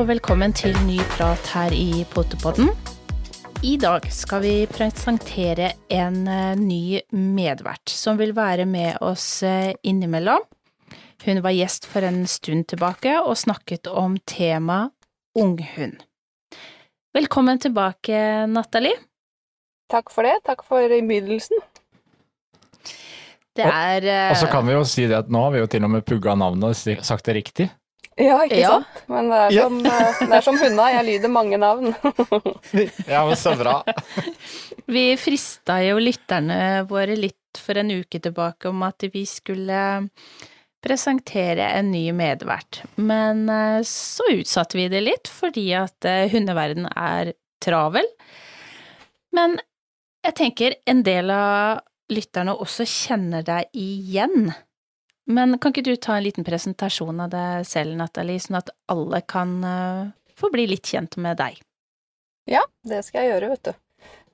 Og velkommen til ny prat her i Potepodden. I dag skal vi presentere en eh, ny medvert som vil være med oss eh, innimellom. Hun var gjest for en stund tilbake og snakket om temaet unghund. Velkommen tilbake, Nathalie. Takk for det. Takk for innbydelsen. Det er eh, Og så kan vi jo si det at nå har vi jo til og med pugga navnet og sagt det riktig. Ja, ikke Ja. sant? Men det er Ja. som, eh, det er som hunda, jeg lyder mange navn. Ja, men så bra. Vi frista jo lytterne våre litt for en uke tilbake om at vi skulle presentere en ny medvert, men eh, så utsatte vi det litt fordi at eh, hundeverden er travel. Men jeg tenker en del av lytterne også kjenner deg igjen. Men kan ikke du ta en liten presentasjon av deg selv, Nathalie, sånn at alle kan eh, få bli litt kjent med deg? Ja, det skal jeg gjøre, vet du.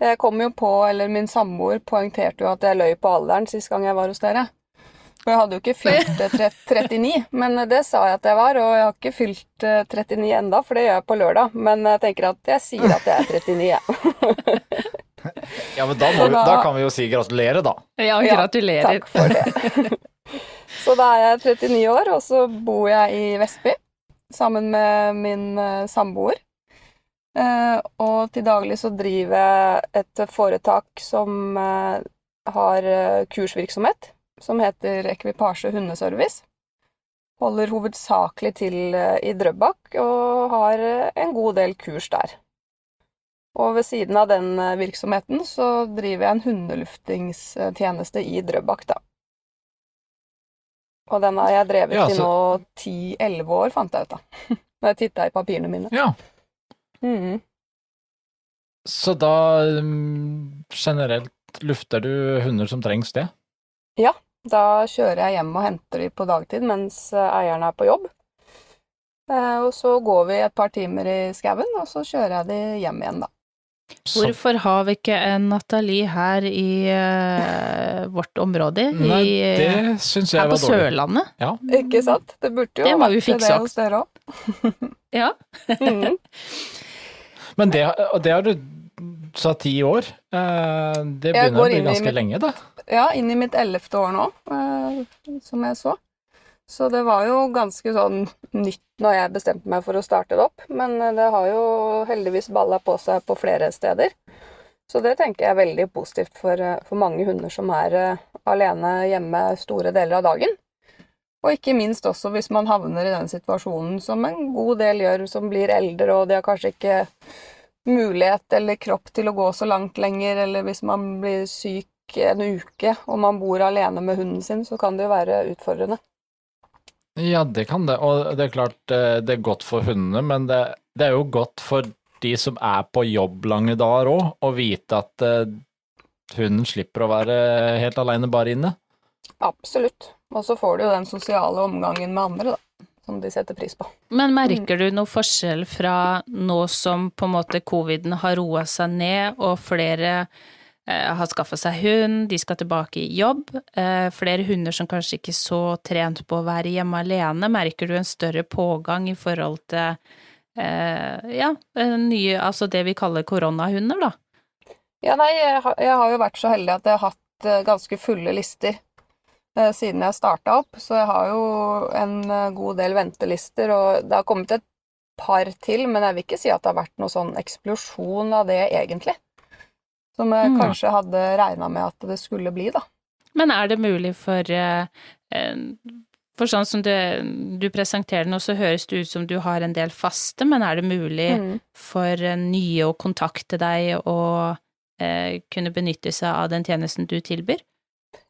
Jeg kom jo på, eller Min samboer poengterte jo at jeg løy på alderen sist gang jeg var hos dere. For jeg hadde jo ikke fylt eh, 39, men det sa jeg at jeg var. Og jeg har ikke fylt eh, 39 enda, for det gjør jeg på lørdag. Men jeg tenker at jeg sier at jeg er 39, jeg. Ja, men da, vi, da- kan vi jo si gratulerer, da. Ja, Ja, gratulerer. Takk for det. så da er jeg 39 år, og så bor jeg i Vestby sammen med min eh, samboer. Eh, og til daglig så driver jeg et foretak som eh, har kursvirksomhet, som heter Ekvipasje hundeservice. Holder hovedsakelig til i Drøbak og har en god del kurs der. Og ved siden av den virksomheten så driver jeg en hundeluftingstjeneste i Drøbak, da. Og den har jeg drevet Ja, i så- nå 10-11 år, fant jeg ut da. Når jeg titta i papirene mine. Ja. Mhm. Så da mm, generelt lufter du hunder som trengs det? Ja. Da kjører jeg hjem og henter de på dagtid mens eh, eieren er på jobb. Eh, Og så går vi et par timer i skauen, og så kjører jeg de hjem igjen, da. Så, Hvorfor har vi ikke en Nathalie her i uh, vårt område? nei, i, eh, det syns jeg her på. Sørlandet? Ja. Ikke sant? Det burde jo Det må vi vært fikse det hos dere òg. Ja. Mhm. Men det, det har du sa ti år. Eh, Det begynner å bli ganske mitt- lenge, da. Ja, inn i mitt ellevte år nå, eh, som jeg så. Så det var jo ganske sånn nytt når jeg bestemte meg for å starte det opp, men eh, det har jo heldigvis balla på seg på flere steder. Så det tenker jeg er veldig positivt for, eh, for mange hunder som er eh, alene hjemme store deler av dagen. Og ikke minst også hvis man havner i den situasjonen som en god del gjør, som blir eldre, og de har kanskje ikke mulighet eller kropp til å gå så langt lenger, eller hvis man blir syk en uke og man bor alene med hunden sin, så kan det jo være utfordrende. Ja, det kan det. Og det er klart eh, det er godt for hundene, men det, det er jo godt for de som er på jobb lange dager òg, å vite at eh, hunden slipper å være helt alene bare inne. Absolutt. Og så får du jo den sosiale omgangen med andre, da, som de setter pris på. Men merker du noe forskjell fra nå som på en måte coviden har roa seg ned, og flere har skaffa seg hund, de skal tilbake i jobb, eh, flere hunder som kanskje ikke så trent på å være hjemme alene, merker du en større pågang i forhold til eh, ja, eh, nye, altså det vi kaller koronahunder, da? Ja, nei, jeg har, jeg har jo vært så heldig at jeg har hatt eh, ganske fulle lister eh, siden jeg starta opp, så jeg har jo en eh, god del ventelister, og det har kommet et par til, men jeg vil ikke si at det har vært noe sånn eksplosjon av det, egentlig. Som jeg Mm. kanskje hadde regna med at det skulle bli, da. Men er det mulig for eh, For sånn som det, du presenterer nå, så høres det ut som du har en del faste, men er det mulig Mm. for eh, nye å kontakte deg og eh, kunne benytte seg av den tjenesten du tilbyr?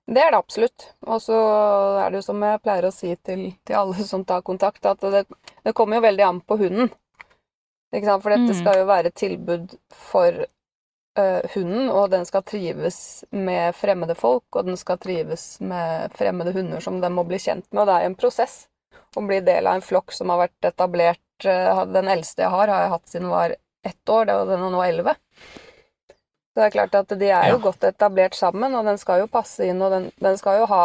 Det er det absolutt. Og så er det jo som jeg pleier å si til, til alle som tar kontakt, at det, det kommer jo veldig an på hunden. Ikke sant? For dette Mm. skal jo være et tilbud for hunden, og den skal trives med fremmede folk, og den skal trives med fremmede hunder som den må bli kjent med. Og det er en prosess å bli del av en flokk som har vært etablert øh, Den eldste jeg har, har jeg hatt siden jeg var ett år, det- og den er nå elleve. Så det er klart at de er jo Ja. godt etablert sammen, og den skal jo passe inn, og den, den skal jo ha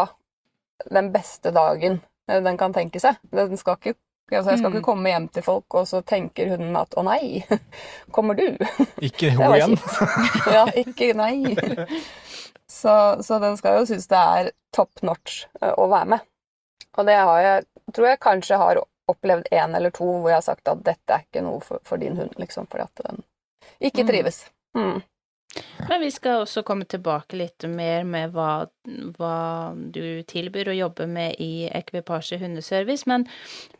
den beste dagen eh, den kan tenke seg. Den skal ikke Altså, jeg skal Mm. ikke komme hjem til folk, og så tenker hunden at 'å nei, kommer du?' Ikke hun igjen. Ja, ikke nei. Så, så den skal jo synes det er top notch eh, å være med. Og det har jeg, tror jeg kanskje har opplevd én eller to hvor jeg har sagt at dette er ikke noe for, for din hund, liksom, fordi at den ikke Mm. trives. Mm. Men vi skal også komme tilbake litt mer med hva, hva du tilbyr å jobbe med i Ekvipasje hundeservice, men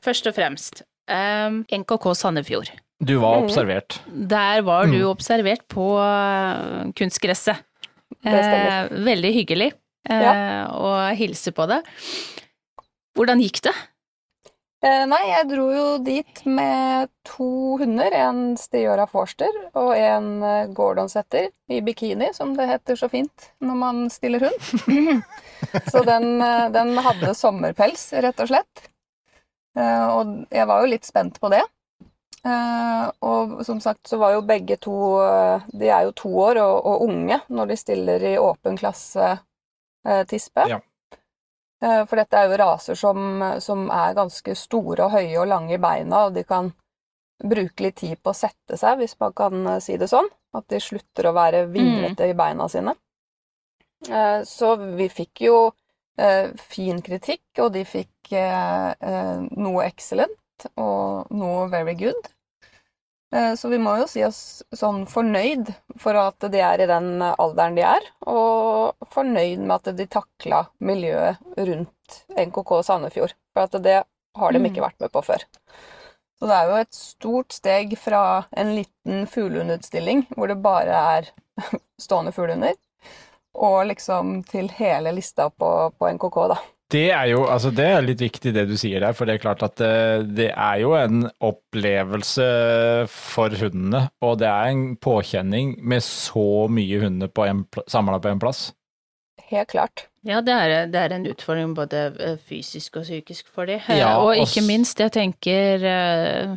først og fremst um, NKK Sandefjord. Du var Mhm. observert. Der var du Mm. observert på eh, kunstgresset. Det stemmer. Eh, veldig hyggelig eh, å hilse på deg. Hvordan gikk det? Eh, nei, jeg dro jo dit med to hunder. En Stiora Forster og en eh, Gordon Setter i bikini, som det heter så fint når man stiller hund. så den, eh, den hadde sommerpels, rett og slett. Og jeg var jo litt spent på det. Og som sagt så var jo begge to De er jo to år og, og unge når de stiller i åpen klasse tispe. Ja. Eh, For dette er jo raser som, som er ganske store og høye og lange i beina, og de kan bruke litt tid på å sette seg, hvis man kan eh, si det sånn. At de slutter å være vinglete i beina sine. Eh, Så vi fikk jo fin kritikk, og de fikk noe excellent og noe very good. Eh, Så vi må jo si oss sånn fornøyd for at de er i den alderen de er, og fornøyd med at de takla miljøet rundt NKK Sandefjord. For at det har de Mm. ikke vært med på før. Så det er jo et stort steg fra en liten fuglehundutstilling hvor det bare er stående fuglehunder, og liksom til hele lista på, på NKK, da. Det er jo altså det er litt viktig det du sier der, for det er klart at det, det er jo en opplevelse for hundene. Og det er en påkjenning med så mye hunder samla på en plass. Helt klart. Ja, det er, det er en utfordring både eh, fysisk og psykisk for de. Eh, Ja, og og ikke minst, jeg tenker eh,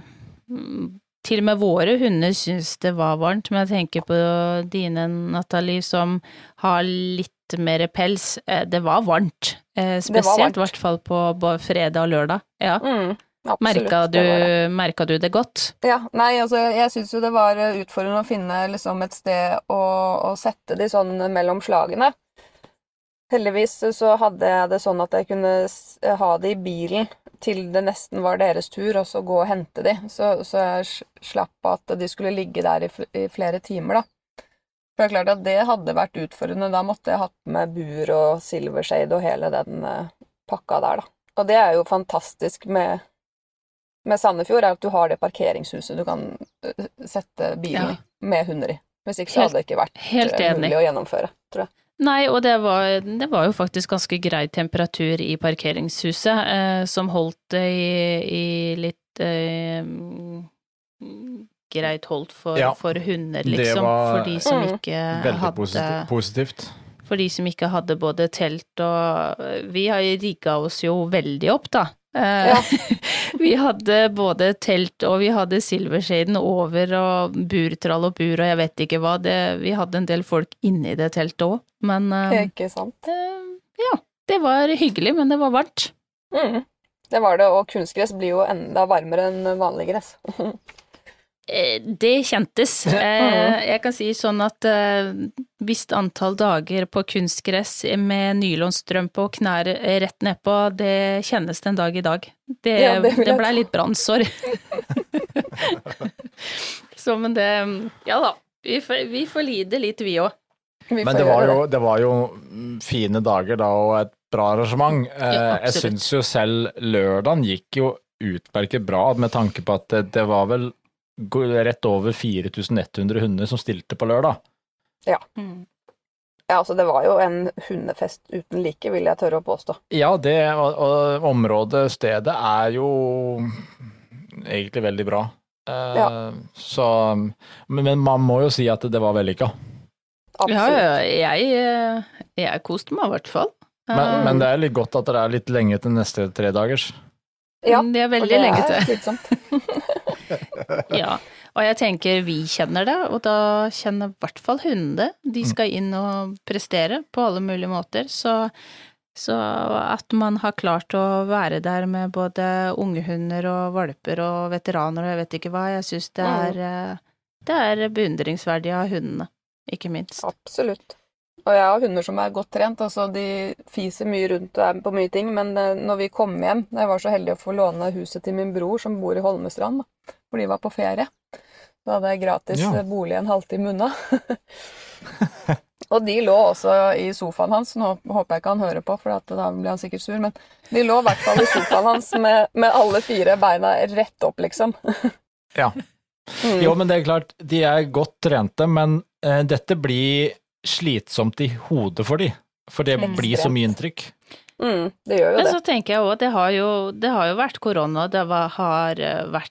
Til og med våre hunder syns det var varmt, men jeg tenker på dine, Nathalie, som har litt mer pels. Eh, Det var varmt. Eh, Spesielt i hvert fall på fredag og lørdag. Ja. Mm, absolutt. Merka du, det merka du det godt? Ja, nei, altså jeg syns jo det var eh, utfordrende å finne liksom et sted å, å sette de sånn mellom slagene. Heldigvis så hadde jeg det sånn at jeg kunne ha det i bilen til det nesten var deres tur, og så gå og hente de. Så, så jeg slapp at de skulle ligge der i, i flere timer, da. For det er klart at det hadde vært utfordrende. Da måtte jeg hatt med bur og silvershade og hele den eh, pakka der, da. Og det er jo fantastisk med med Sandefjord er at du har det parkeringshuset du kan øh, sette bilen Ja. med hunder i. Hvis ikke så hadde det ikke vært Helt øh, mulig å gjennomføre, tror jeg. Nei, og det var, det var jo faktisk ganske grei temperatur i parkeringshuset, eh, som holdt det i, i litt eh, greit holdt for, Ja, for hunder, det liksom. var for de som Mm. ikke Veldig hadde positivt. positivt. For de som ikke hadde både telt og Vi har rigga oss jo veldig opp, da. Eh, Ja. vi hadde både telt og vi hadde silvershaden over og burtrall og bur og jeg vet ikke hva. Det, vi hadde en del folk inni det teltet òg, men eh, Ikke sant? Eh, ja, det var hyggelig, men det var varmt. Mm. Det var det, og kunstgress blir jo enda varmere enn vanlig gress. Eh, Det kjentes. Eh, Jeg kan si sånn at eh, visst antall dager på kunstgress med nylonstrømpe og knær rett nedpå, det kjennes den dag i dag. Det, Ja, det det blei litt brannsår. Så, men det Ja da. Vi får, vi får lide litt, vi òg. Men det var, jo, det var jo fine dager da, og et bra arrangement. Ja, jeg syns jo selv lørdagen gikk jo utmerket bra, med tanke på at det, det var vel rett over 4100 hunder som stilte på lørdag. Mm. Ja, altså det var jo en hundefest uten like, vil jeg tørre å påstå. Ja, det og, og området, stedet, er jo egentlig veldig bra. Eh, Ja. Så men, men man må jo si at det var vellykka. Absolutt. Ja, ja, jeg, eh, jeg koste meg i hvert fall. Men, Eh, men det er litt godt at det er litt lenge til neste tredagers. Ja, det er Og veldig det lenge er til. slitsomt. Ja, og jeg tenker vi kjenner det, og da kjenner i hvert fall hundene. De skal inn og prestere på alle mulige måter, så Så at man har klart å være der med både unge hunder og valper og veteraner og jeg vet ikke hva, jeg syns det er eh, Det er beundringsverdig av hundene, ikke minst. Absolutt. Og jeg har hunder som er godt trent. altså De fiser mye rundt og er på mye ting. Men eh, når vi kom hjem Jeg var så heldig å få låne huset til min bror som bor i Holmestrand, hvor de var på ferie. Da hadde jeg gratis Ja. bolig en halvtime unna. og de lå også i sofaen hans. Nå håper jeg ikke han hører på, for at da blir han sikkert sur. Men de lå i hvert fall i sofaen hans med, med alle fire beina rett opp, liksom. Ja. Mm. Jo, men det er klart, de er godt trente, men eh, dette blir slitsomt i hodet for de. For det blir så mye inntrykk. Mm, det gjør jo Men det. så tenker jeg òg, det, har jo- det har jo vært korona, det har eh, vært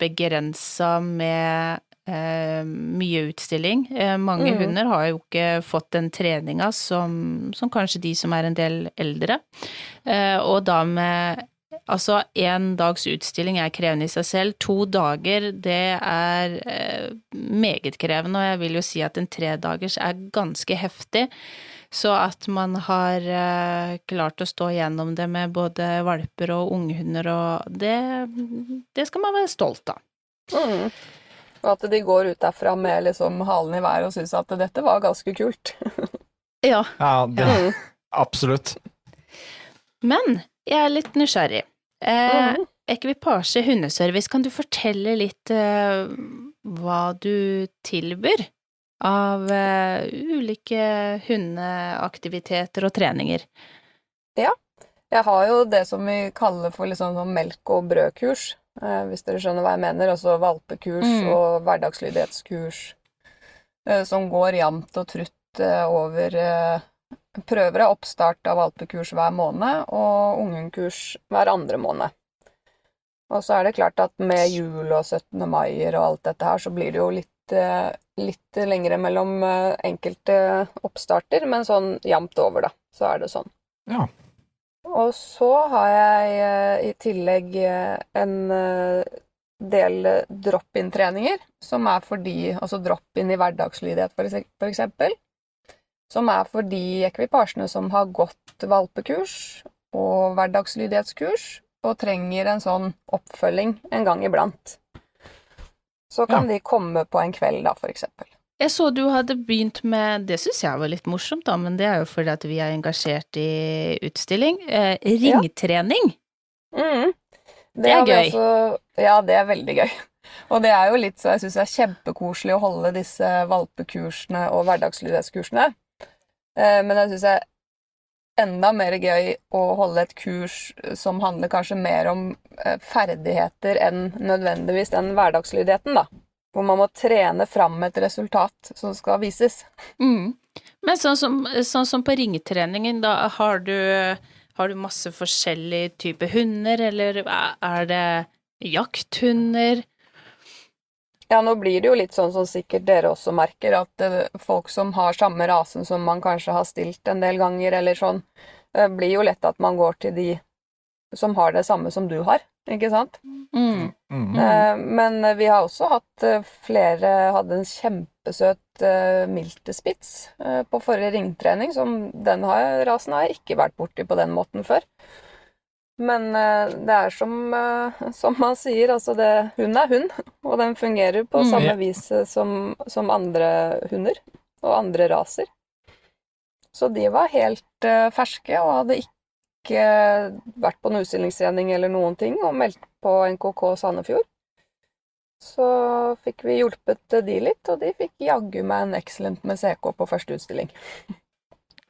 begrensa med eh, mye utstilling. Eh, mange Mm. hunder har jo ikke fått den treninga som, som kanskje de som er en del eldre. Eh, og da med Altså, én dags utstilling er krevende i seg selv. To dager, det er eh, meget krevende, og jeg vil jo si at en tredagers er ganske heftig. Så at man har eh, klart å stå gjennom det med både valper og unghunder og det, det skal man være stolt av. Mm. Og at de går ut derfra med liksom halen i været og syns at dette var ganske kult. Ja. Ja, det, Mm. absolutt. Men jeg er litt nysgjerrig. Eh, Mm. Ekvipasje hundeservice, kan du fortelle litt eh, hva du tilbyr av eh, ulike hundeaktiviteter og treninger? Ja. Jeg har jo det som vi kaller for liksom melk- og brødkurs, eh, hvis dere skjønner hva jeg mener. Altså valpekurs Mm. og hverdagslydighetskurs eh, som går jevnt og trutt eh, over Prøver jeg oppstart av valpekurs hver måned og ungenkurs hver andre måned. Og så er det klart at med jul og 17. maier og alt dette her, så blir det jo litt, eh, litt lengre mellom eh, enkelte oppstarter, men sånn jevnt over, da, så er det sånn. Ja. Og så har jeg eh, i tillegg en del drop-in-treninger, som er for de Altså drop-in i hverdagslydighet, eksempel. Som er for de ekvipasjene som har gått valpekurs og hverdagslydighetskurs, og trenger en sånn oppfølging en gang iblant. Så kan de komme på en kveld, da, for eksempel. Jeg så du hadde begynt med, det syns jeg var litt morsomt, da, men det er jo fordi at vi er engasjert i utstilling, eh, ringtrening. Mm. Det er gøy. Også, ja, det er veldig gøy. Og det er jo litt så jeg syns det er kjempekoselig å holde disse valpekursene og hverdagslydighetskursene. Eh, Men jeg syns det er enda mer gøy å holde et kurs som handler kanskje mer om eh, ferdigheter enn nødvendigvis den hverdagslydigheten, da. Hvor man må trene fram et resultat som skal vises. Mm. Men sånn som, sånn som på ringetreningen, da har du, har du masse forskjellige typer hunder, eller er det jakthunder? Ja, nå blir det jo litt sånn som sikkert dere også merker, at eh, folk som har samme rasen som man kanskje har stilt en del ganger, eller sånn, eh, blir jo lett at man går til de som har det samme som du har, ikke sant? Mm. Mm -hmm. Men vi har også hatt flere Hadde en kjempesøt miltespits på forrige ringtrening, som den rasen har jeg ikke vært borti på den måten før. Men eh, det er som, eh, som man sier, altså det, hund er hund, og den fungerer på Mm. samme Ja. vis eh, som, som andre hunder og andre raser. Så de var helt ferske og hadde ikke vært på noen utstillingstrening eller noen ting, og meldt på NKK Sandefjord. Så fikk vi hjulpet de litt, og de fikk jaggu meg en excellent med CK på første utstilling.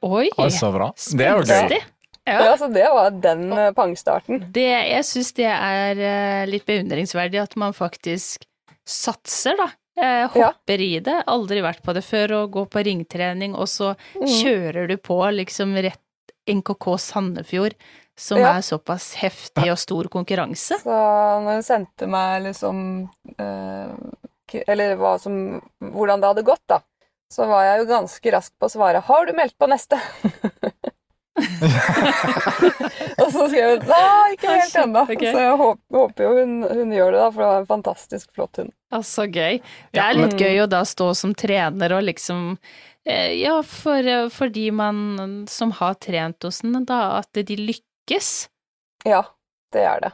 Oi, Oi, så bra. Det er jo gøy. Ja. Ja, så det var den eh, pangstarten. Det, jeg syns det er eh, litt beundringsverdig at man faktisk satser, da. Eh, hopper i det. Aldri vært på det før, og går på ringtrening, og så Mm. kjører du på liksom rett NKK Sandefjord, som Ja. er såpass heftig og stor konkurranse. Så når hun sendte meg liksom eh, Eller som, hvordan det hadde gått, da, så var jeg jo ganske rask på å svare 'Har du meldt på neste?' og så skrev hun 'Nei, ikke helt ennå'. Okay. Så jeg håper, håper jo hun, hun gjør det, da, for det var en fantastisk flott hund. Altså gøy. Det er litt gøy å da stå som trener og liksom Eh, Ja, for, for de man som har trent hos den, da, at de lykkes. Ja, det er det.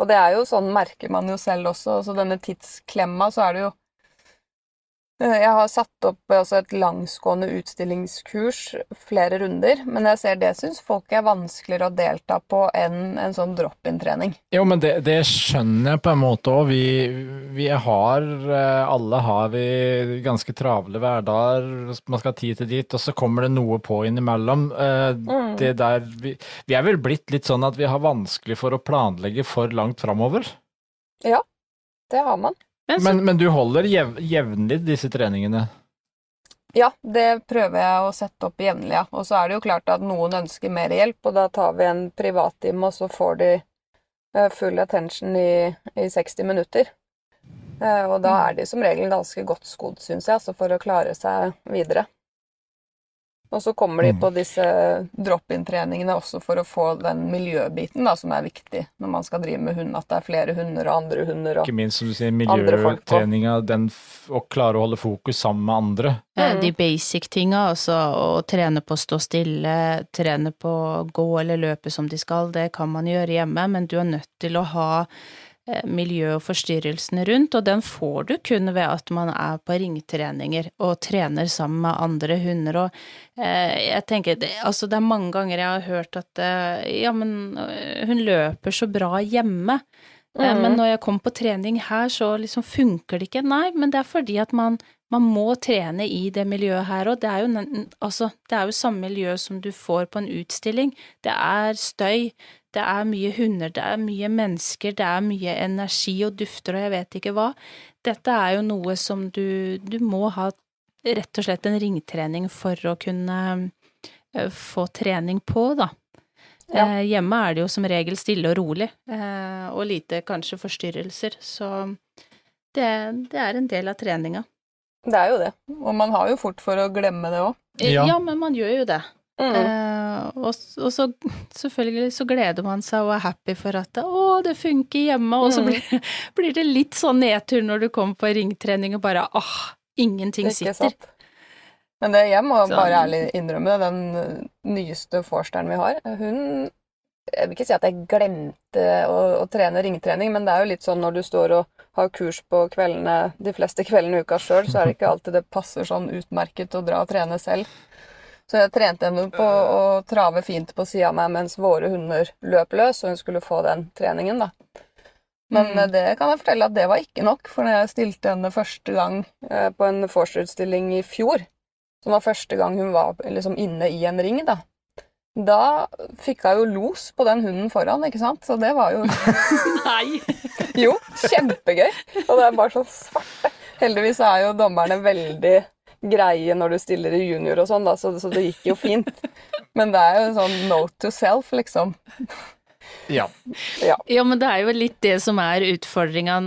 Og det er jo sånn merker man jo selv også. Så denne tidsklemma, så er det jo Jeg har satt opp altså et langsgående utstillingskurs flere runder, men jeg ser det syns folk er vanskeligere å delta på enn en sånn drop-in-trening. Jo, men det, det skjønner jeg på en måte òg. Vi, vi har eh, Alle har vi ganske travle hverdager. Man skal ha tid til dit, og så kommer det noe på innimellom. Eh, Mm. Det der vi, vi er vel blitt litt sånn at vi har vanskelig for å planlegge for langt framover. Det har man. Men, så, Men, men du holder jev, jevnlig disse treningene? Ja, det prøver jeg å sette opp jevnlig, ja. Og så er det jo klart at noen ønsker mer hjelp, og da tar vi en privattime, og så får de eh, full attention i, i 60 minutter. Eh, Og da er de som regel ganske godt skodd, syns jeg, altså for å klare seg videre. Og så kommer de Mm. på disse drop-in-treningene også for å få den miljøbiten da, som er viktig når man skal drive med hund, at det er flere hunder og andre hunder. Og... Ikke minst som du sier, miljøtreninga, den å klare å holde fokus sammen med andre. Mm. de basic tinga, altså å trene på å stå stille, trene på å gå eller løpe som de skal, det kan man gjøre hjemme, men du er nødt til å ha eh, miljø og forstyrrelsene rundt, og den får du kun ved at man er på ringtreninger og trener sammen med andre hunder. Og eh, jeg tenker, altså det er mange ganger jeg har hørt at eh, ja, men hun løper så bra hjemme. Mhm. Men når jeg kom på trening her, så liksom funker det ikke. Nei, men det er fordi at man, man må trene i det miljøet her òg. Det er jo altså, det er jo samme miljø som du får på en utstilling. Det er støy, det er mye hunder, det er mye mennesker, det er mye energi og dufter og jeg vet ikke hva. Dette er jo noe som du, du må ha rett og slett en ringtrening for å kunne eh, få trening på, da. Ja. Eh, hjemme er det jo som regel stille og rolig, eh, og lite kanskje forstyrrelser, så det, det er en del av treninga. Det er jo det. Og man har jo fort for å glemme det òg. Ja. Ja, men man gjør jo det. Eh, og, og så selvfølgelig så gleder man seg og er happy for at å, det funker hjemme, og så Mm. blir, blir det litt sånn nedtur når du kommer på ringtrening og bare åh, ingenting sitter. sant? Men det, jeg må Så- bare ærlig innrømme det, den nyeste forsteren vi har, hun Jeg vil ikke si at jeg glemte å, å trene ringtrening, men det er jo litt sånn når du står og har kurs på kveldene, de fleste kveldene i uka sjøl, så er det ikke alltid det passer sånn utmerket å dra og trene selv. Så jeg trente henne på å trave fint på sida av meg mens våre hunder løp løs, og hun skulle få den treningen, da. Men Mm. eh, det kan jeg fortelle at det var ikke nok, for når jeg stilte henne første gang eh, på en Forster-utstilling i fjor, som var første gang hun var liksom inne i en ring, da, da fikk hun jo los på den hunden foran, ikke sant? Så det var jo Nei! jo kjempegøy. Og det er bare sånn svarte. Heldigvis er jo dommerne veldig greie når du stiller i junior og sånn, da, så, så det gikk jo fint. Men det er jo sånn note to self, liksom. Ja. Ja. Ja, men det er jo litt det som er utfordringa,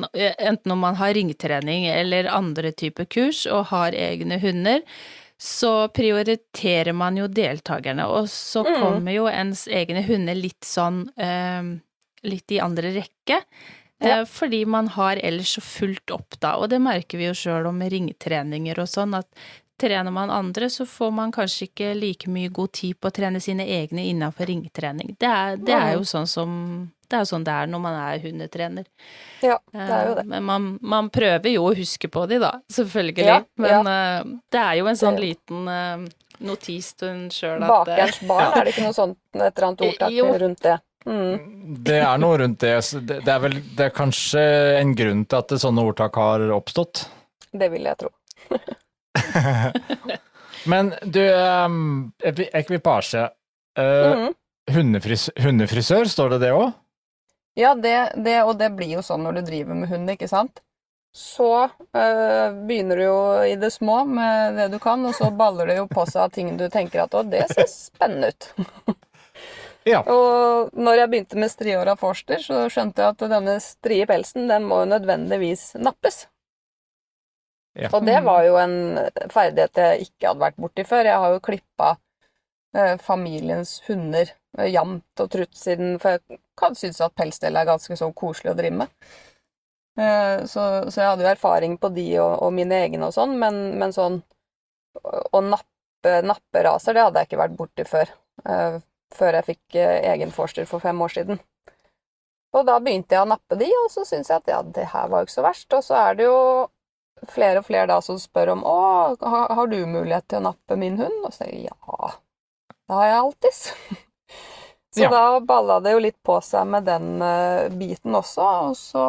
enten om man har ringtrening eller andre typer kurs og har egne hunder, så prioriterer man jo deltakerne, og så Mm. kommer jo ens egne hunder litt sånn eh, litt i andre rekke. Ja. Eh, fordi man har ellers så fullt opp, da, og det merker vi jo sjøl om ringtreninger og sånn, at trener man andre, så får man kanskje ikke like mye god tid på å trene sine egne innafor ringtrening. Det er, det er jo sånn som det er sånn det er når man er hundetrener. Ja, det er jo det. Eh, Men man, man prøver jo å huske på de, da, selvfølgelig. Ja, Men eh, det er jo en sånn liten notis til en sjøl at Bakerens barn, er det ikke noe sånt, et eller annet ordtak rundt det? Mm. Det er noe rundt det. Det, er vel det er kanskje en grunn til at sånne ordtak har oppstått. Det vil jeg tro. Men du, um, ekvipasje. Uh, Mhm. hundefris, hundefrisør, står det det òg? Ja, det, det, og det blir jo sånn når du driver med hund, ikke sant? Så øh, begynner du jo i det små med det du kan, og så baller det jo på seg av ting du tenker at å, det ser spennende ut. Ja. Og når jeg begynte med striåra forster, så skjønte jeg at denne strie pelsen, den må jo nødvendigvis nappes. Ja. Og det var jo en ferdighet jeg ikke hadde vært borti før. Jeg har jo klippa eh, familiens hunder eh, jevnt og trutt siden For jeg kan synes at pelsdel er ganske så koselig å drive med. Eh, så, så jeg hadde jo erfaring på de og, og mine egne og sånn, men, men sånn å nappe raser, det hadde jeg ikke vært borti før. eh, før jeg fikk eh, egen vorster for fem år siden. Og da begynte jeg å nappe de, og så syntes jeg at ja, det her var jo ikke så verst. Og så er det jo flere og flere da som spør om å, har, du mulighet til å nappe min hund? Og så sier jeg ja, det har jeg alltids. Så Ja. da balla det jo litt på seg med den eh, biten også. Og så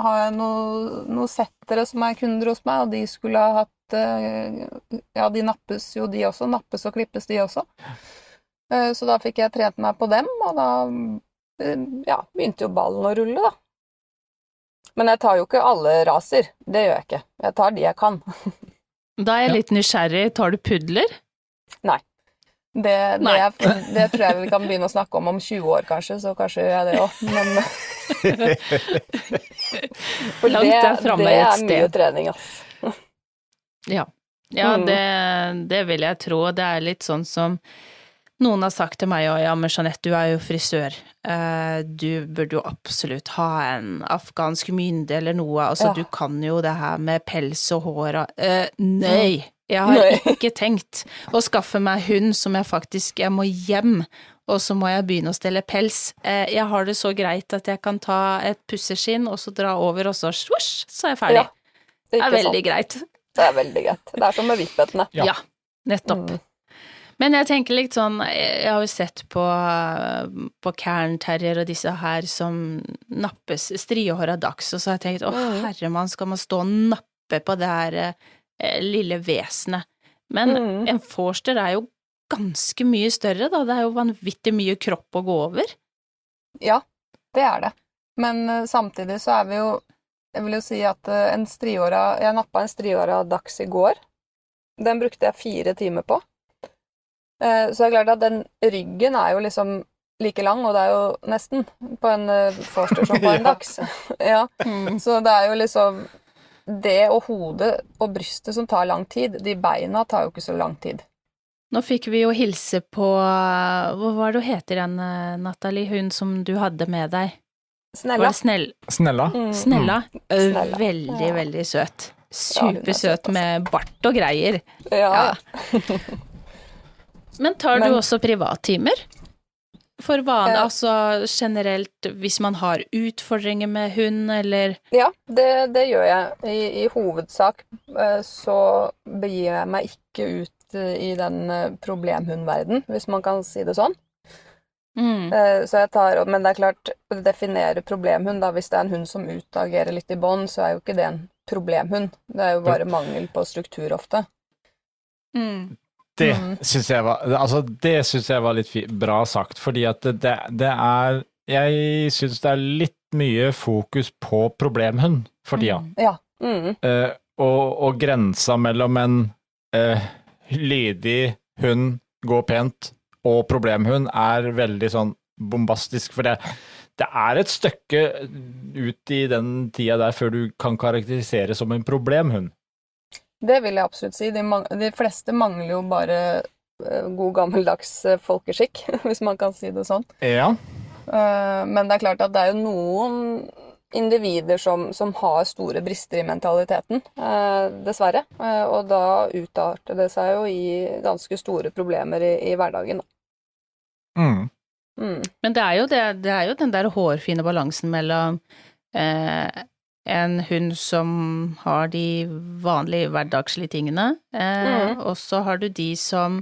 har jeg noen noe settere som er kunder hos meg, og de skulle ha hatt eh, Ja, de nappes jo, de også. Nappes og klippes, de også. Eh, Så da fikk jeg trent meg på dem, og da eh, ja, begynte jo ballen å rulle, da. Men jeg tar jo ikke alle raser. Det gjør jeg ikke. Jeg tar de jeg kan. Da er jeg litt nysgjerrig. Tar du pudler? Det, det, Nei. er, det tror jeg vi kan begynne å snakke om om 20 år, kanskje, så kanskje gjør jeg det òg. Men For det, det er mye trening, ass. Ja. Ja, Mm. det, det vil jeg tro. Det er litt sånn som noen har sagt til meg òg, ja, men Jeanette, du er jo frisør. Eh, Du burde jo absolutt ha en afghansk mynde eller noe. Altså, Ja. du kan jo det her med pels og hår og eh, Nei! Jeg har Nei. ikke tenkt å skaffe meg hund som jeg faktisk Jeg må hjem, og så må jeg begynne å stelle pels. Eh, Jeg har det så greit at jeg kan ta et pusseskinn og så dra over, og så svosj, så er jeg ferdig. Ja, det er Ikke veldig sant? greit. Det er veldig greit. Det er som med vippetene. Ja. Ja, nettopp. Mm. Men jeg tenker litt sånn, jeg har jo sett på, på Cairn Terrier og disse her som nappes striehåra dags, og så har jeg tenkt å Mm. herremann, skal man stå og nappe på det her eh, lille vesenet. Men Mm. en forster er jo ganske mye større, da, det er jo vanvittig mye kropp å gå over. Ja, det er det. Men uh, samtidig så er vi jo Jeg vil jo si at uh, en striåra Jeg nappa en striåra dags i går. Den brukte jeg fire timer på. Eh, Så det er klart at den ryggen er jo liksom like lang, og det er jo nesten på en eh, forster som på en dags. Ja, så det er jo liksom det og hodet og brystet som tar lang tid. De beina tar jo ikke så lang tid. Nå fikk vi jo hilse på Hva var det hun heter igjen, Nathalie? Natalie, hun som du hadde med deg? Snella. Snell, Snella. Mm. Snella? Eh, Snella. Veldig, Ja. veldig søt, Supersøt altså. med bart og greier. Ja. Ja. Men tar du Men- også privattimer? For vane, ja. altså generelt hvis man har utfordringer med hund, eller Ja, det, det gjør jeg. I, I hovedsak eh, så begir jeg meg ikke ut eh, i den eh, problemhundverden, hvis man kan si det sånn. mm. Eh, Så jeg tar, men det er klart, å definere problemhund, da, hvis det er en hund som utagerer litt i bånd, så er jo ikke det en problemhund. Det er jo bare mangel på struktur ofte. Mm. Det Mm. syns jeg var Altså, det syns jeg var litt fi- bra sagt, fordi at det, det er Jeg syns det er litt mye fokus på problemhund for tida. Mm. Ja. Mm. Uh, og, og grensa mellom en uh, lydig hund, går pent, og problemhund er veldig sånn bombastisk. For det, det er et stykke ut i den tida der før du kan karakterisere som en problemhund. Det vil jeg absolutt si. De, de fleste mangler jo bare eh, god gammeldags eh, folkeskikk, hvis man kan si det sånn. Ja. Eh, Men det er klart at det er jo noen individer som, som har store brister i mentaliteten, eh, dessverre. Og da utarter det seg jo i ganske store problemer i, i hverdagen. Mm. Mm. Men det er, jo det, det er jo den der hårfine balansen mellom eh, en hund som har de vanlige hverdagslige tingene, eh, mm. og så har du de som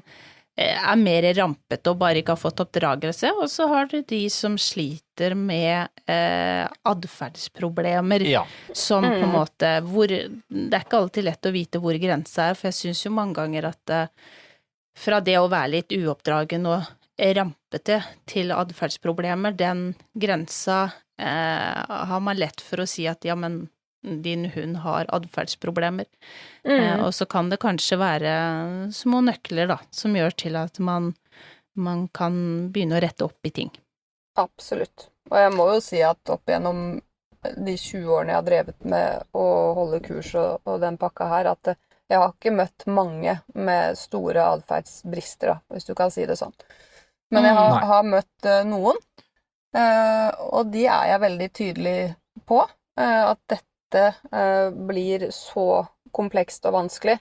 eh, er mer rampete og bare ikke har fått oppdragelse, og så har du de som sliter med eh, atferdsproblemer. ja. Som på en Mm. måte hvor Det er ikke alltid lett å vite hvor grensa er, for jeg syns jo mange ganger at eh, fra det å være litt uoppdragen og rampete til atferdsproblemer, den grensa eh, har man lett for å si at ja, men din hund har atferdsproblemer. Eh, Mm. og så kan det kanskje være små nøkler, da, som gjør til at man, man kan begynne å rette opp i ting. Absolutt. Og jeg må jo si at opp gjennom de 20 årene jeg har drevet med å holde kurs og, og den pakka her, at eh, jeg har ikke møtt mange med store atferdsbrister, hvis du kan si det sånn. Men jeg har, har møtt eh, noen, eh, og de er jeg veldig tydelig på. eh, at dette eh, blir så komplekst og vanskelig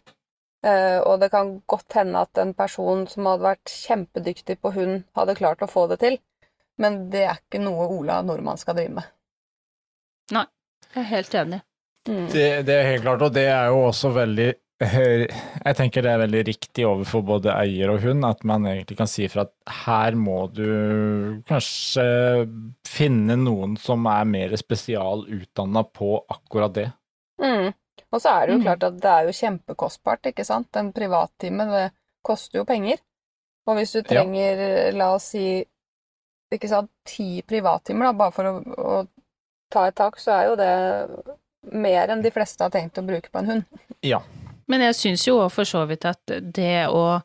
Eh, og det kan godt hende at en person som hadde vært kjempedyktig på hund, hadde klart å få det til. Men det er ikke noe Ola Nordmann skal drive med. Nei, jeg er helt enig. Mm. Det, det er helt klart, og det er jo også veldig jeg tenker det er veldig riktig overfor både eier og hund at man egentlig kan si fra at her må du kanskje finne noen som er mer spesialutdanna på akkurat det. Mm. Og så er det jo Mm. klart at det er jo kjempekostbart, ikke sant. En privattime, det koster jo penger. Og hvis du trenger, la oss si, ikke sant, ti privattimer, da, bare for å, å ta et tak, så er jo det mer enn de fleste har tenkt å bruke på en hund. Ja. Men jeg syns jo for så vidt at det å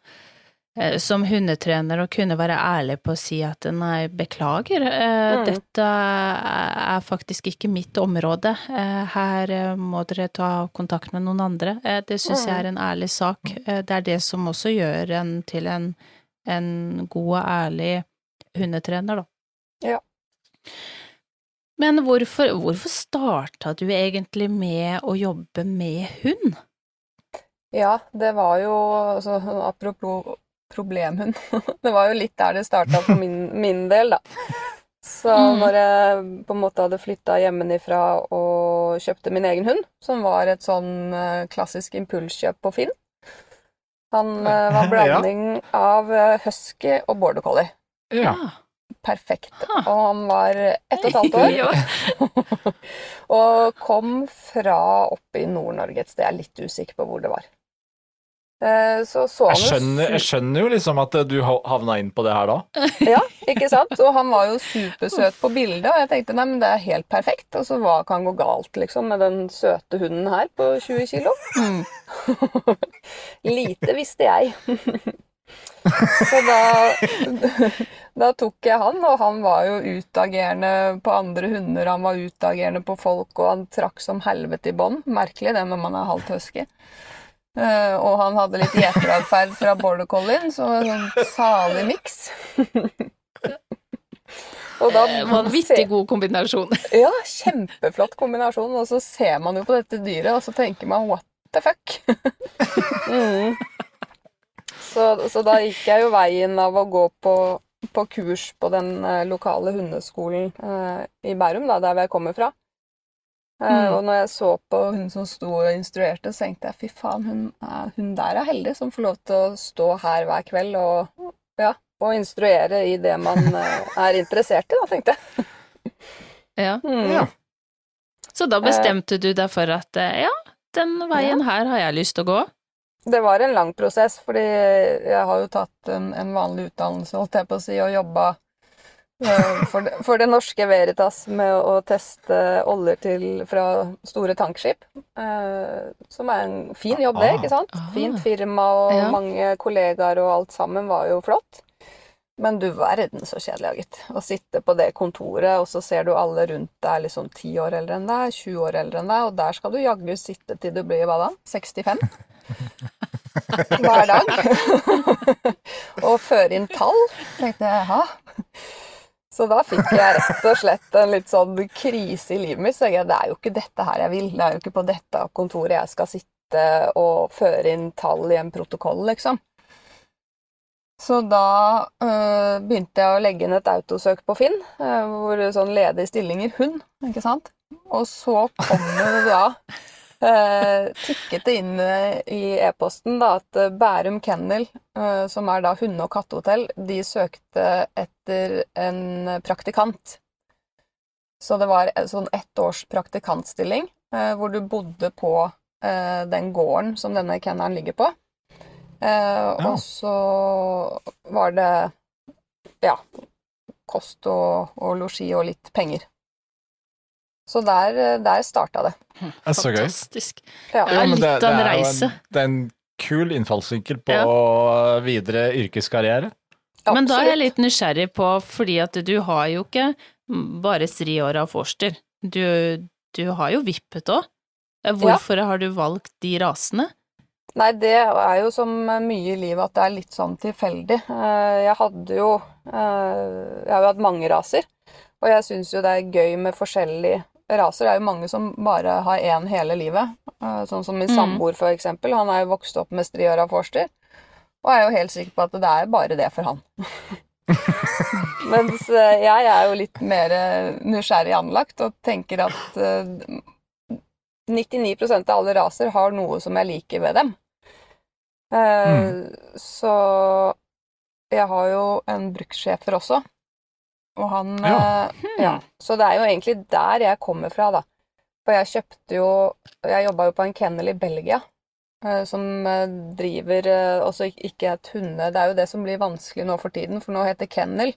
eh, som hundetrener å kunne være ærlig på å si at nei, beklager, eh, Mm. dette er faktisk ikke mitt område, eh, her må dere ta kontakt med noen andre, det syns jeg er en ærlig sak. Det er det som også gjør en til en, en god og ærlig hundetrener, da. Ja. Men hvorfor, hvorfor starta du egentlig med å jobbe med hund? Ja, det var jo altså, Apropos problemhund. Det var jo litt der det starta for min, min del, da. Så Mm. når jeg på en måte hadde flytta hjemmefra og kjøpte min egen hund, som var et sånn eh, klassisk impulskjøp på Finn Han var var Ja. blanding av eh, husky og border collie. Ja. Perfekt. Og han var ett og et halvt år. Og kom fra oppe i Nord-Norge et sted. Jeg er litt usikker på hvor det var. Eh, Så så han Jeg skjønner, jeg skjønner jo liksom at du havna inn på det her da. Ja, ikke sant? Og han var jo supersøt på bildet, og jeg tenkte nei, men det er helt perfekt. Og så hva kan gå galt, liksom, med den søte hunden her på 20 kilo? Mm. Lite visste jeg. Så da, da tok jeg han, og han var jo utagerende på andre hunder, han var utagerende på folk, og han trakk som helvete i bånd. Merkelig det når man er halvt husky. Eh, og han hadde litt gjeteratferd fra border collien, så sånn salig miks. og da Vanvittig god kombinasjon. Ja, kjempeflott kombinasjon. Og så ser man jo på dette dyret, og så tenker man what the fuck? mm. så, så da gikk jeg jo veien av å gå på, på kurs på den eh, lokale hundeskolen uh, i Bærum, da, der jeg kommer fra. Eh, Mm. Og når jeg så på hun som sto og instruerte, så tenkte jeg fy faen, hun, er- hun der er heldig som får lov til å stå her hver kveld og, ja, og instruere i det man eh, er interessert i, da, tenkte jeg. Ja. Mm. Ja. Så da bestemte du deg for at eh, ja, den veien her har jeg lyst til å gå. Det var en lang prosess, fordi jeg har jo tatt en, en vanlig utdannelse, holdt jeg på å si, og jobba eh, for, det- for det norske Veritas med å teste oljer til, fra store tankskip. eh, som er en fin jobb, det, ikke sant? Ah. Fint firma og Ja. mange kollegaer og alt sammen var jo flott. Men du verden så kjedelig, gitt. Å sitte på det kontoret, og så ser du alle rundt deg liksom 10 år eldre enn deg, 20 år eldre enn deg, og der skal du jaggu sitte til du blir hva da? 65? Hver dag. og føre inn tall. tenkte jeg, jaha. Så da fikk jeg rett og slett en litt sånn krise i livet mitt. Så jeg, det er jo ikke dette her jeg vil. Det er jo ikke på dette kontoret jeg skal sitte og føre inn tall i en protokoll, liksom. Så da øh, begynte jeg å legge inn et autosøk på Finn, øh, hvor sånn ledige stillinger hund, ikke sant. Og så kommer det da øh, tikket det inn øh, i e-posten da at øh, Bærum Kennel, øh, som er da hunde- og kattehotell, de søkte etter en praktikant. Så det var sånn ett års praktikantstilling, hvor du bodde på den gården som denne kennelen ligger på. Ja. Og så var det ja, kost og, og losji og litt penger. Så der, eh, der starta det. Det er så gøy. Fantastisk. Ja. Ja, litt av en er reise. det er en kul innfallsvinkel på Ja. videre yrkeskarriere. Men da er jeg litt nysgjerrig på, fordi at du har jo ikke bare striåra forster. Du, du har jo vippet òg. Hvorfor har du valgt de rasene? Nei, det er jo som mye i livet at det er litt sånn tilfeldig. Eh, Jeg hadde jo eh, Jeg har jo hatt mange raser, og jeg syns jo det er gøy med forskjellig raser er jo mange som bare har én hele livet. Eh, Sånn som min Mm. samboer, eksempel. Han er jo vokst opp med striøra forster, og er jo helt sikker på at det er bare det for han. Mens eh, jeg er jo litt mer eh, nysgjerrig anlagt og tenker at eh, 99% av alle raser har noe som jeg liker ved dem. Mm. Så jeg har jo en brukssjefer også, og han Ja. eh, ja. Så det er jo egentlig der jeg kommer fra, da. For jeg kjøpte jo Jeg jobba jo på en kennel i Belgia. eh, Som eh, driver også ikke et hunde... Det er jo det som blir vanskelig nå for tiden, for nå heter kennel.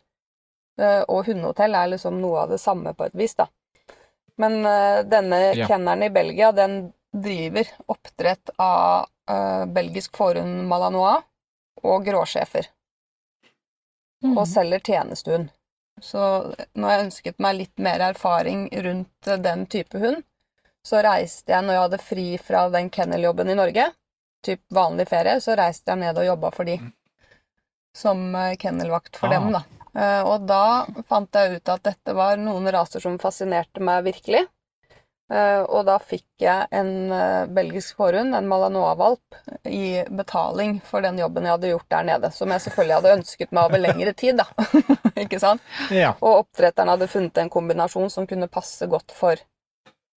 Og hundehotell er liksom noe av det samme på et vis, da. Men denne Ja. kennelen i Belgia, den driver oppdrett av belgisk fårhund malanois og gråsjefer. Mm. og selger tjenestehund. Så når jeg ønsket meg litt mer erfaring rundt eh, den type hund, så reiste jeg når jeg hadde fri fra den kenneljobben i Norge, typ vanlig ferie, så reiste jeg ned og jobba for de som eh, kennelvakt for Ah. dem, da. Eh, Og da fant jeg ut at dette var noen raser som fascinerte meg virkelig. Eh, Og da fikk jeg en eh, belgisk hårhund, en malanoa-valp, i betaling for den jobben jeg hadde gjort der nede. Som jeg selvfølgelig hadde ønsket meg over lengre tid, da. Ikke sant? Ja. Og oppdretteren hadde funnet en kombinasjon som kunne passe godt for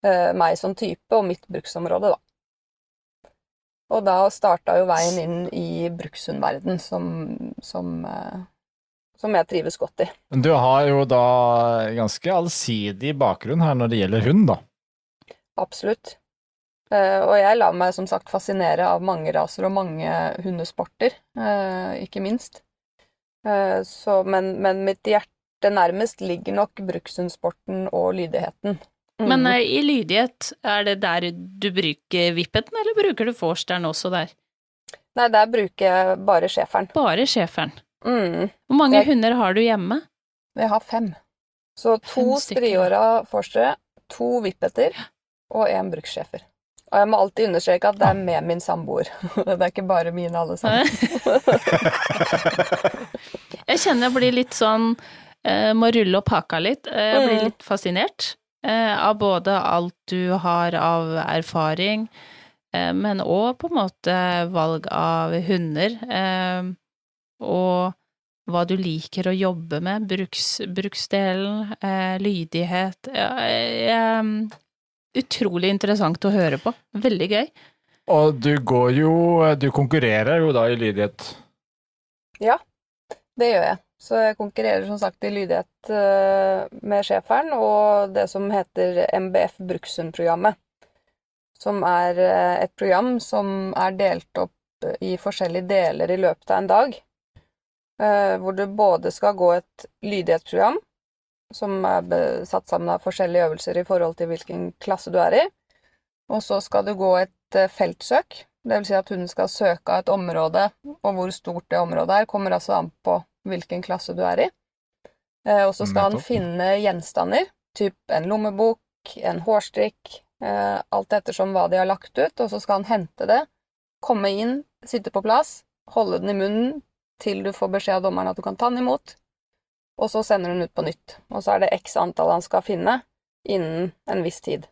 uh, meg som type og mitt bruksområde, da. Og da starta jo veien inn i brukshundverden, som, som, som jeg trives godt i. Men Du har jo da ganske allsidig bakgrunn her når det gjelder hund, da. Absolutt. Eh, og jeg lar meg som sagt fascinere av mange raser og mange hundesporter, eh, ikke minst. Eh, så, men, men mitt hjerte nærmest ligger nok brukshundsporten og lydigheten. Mm. Men eh, i lydighet, er det der du bruker vippeten, eller bruker du forsteren også der? Nei, der bruker jeg bare schæferen. Bare schæferen. Mm. Hvor mange Jeg- hunder har du hjemme? Jeg har fem. Så to striåra forstere, to vippeter og én brukssjefer. Og jeg må alltid understreke at det er med min samboer. Det er ikke bare mine alle sammen. Jeg kjenner jeg blir litt sånn eh, Må rulle opp haka litt. Eh, Jeg blir Mm. litt fascinert eh, av både alt du har av erfaring, men òg på en måte valg av hunder. Og hva du liker å jobbe med. Bruks, bruksdelen, lydighet. jeg, utrolig interessant å høre på. Veldig gøy. Og du går jo Du konkurrerer jo da i lydighet. Ja, Det gjør jeg. Så jeg konkurrerer som sagt i lydighet eh, med schæferen og det som heter MBF Brukshundprogrammet. Som er eh, et program som er delt opp i forskjellige deler i løpet av en dag. eh, Hvor du både skal gå et lydighetsprogram, som er satt sammen av forskjellige øvelser i forhold til hvilken klasse du er i. Og så skal du gå et eh, feltsøk. Det vil si at hunden skal søke av et område, og hvor stort det området er, kommer altså an på hvilken klasse du er i. Eh, og så skal han finne gjenstander, typ en lommebok, en hårstrikk, eh, alt ettersom hva de har lagt ut, og så skal han hente det, komme inn, sitte på plass, holde den i munnen til du får beskjed av dommeren at du kan ta den imot, og så sender hun ut på nytt. Og så er det x antall han skal finne innen en viss tid.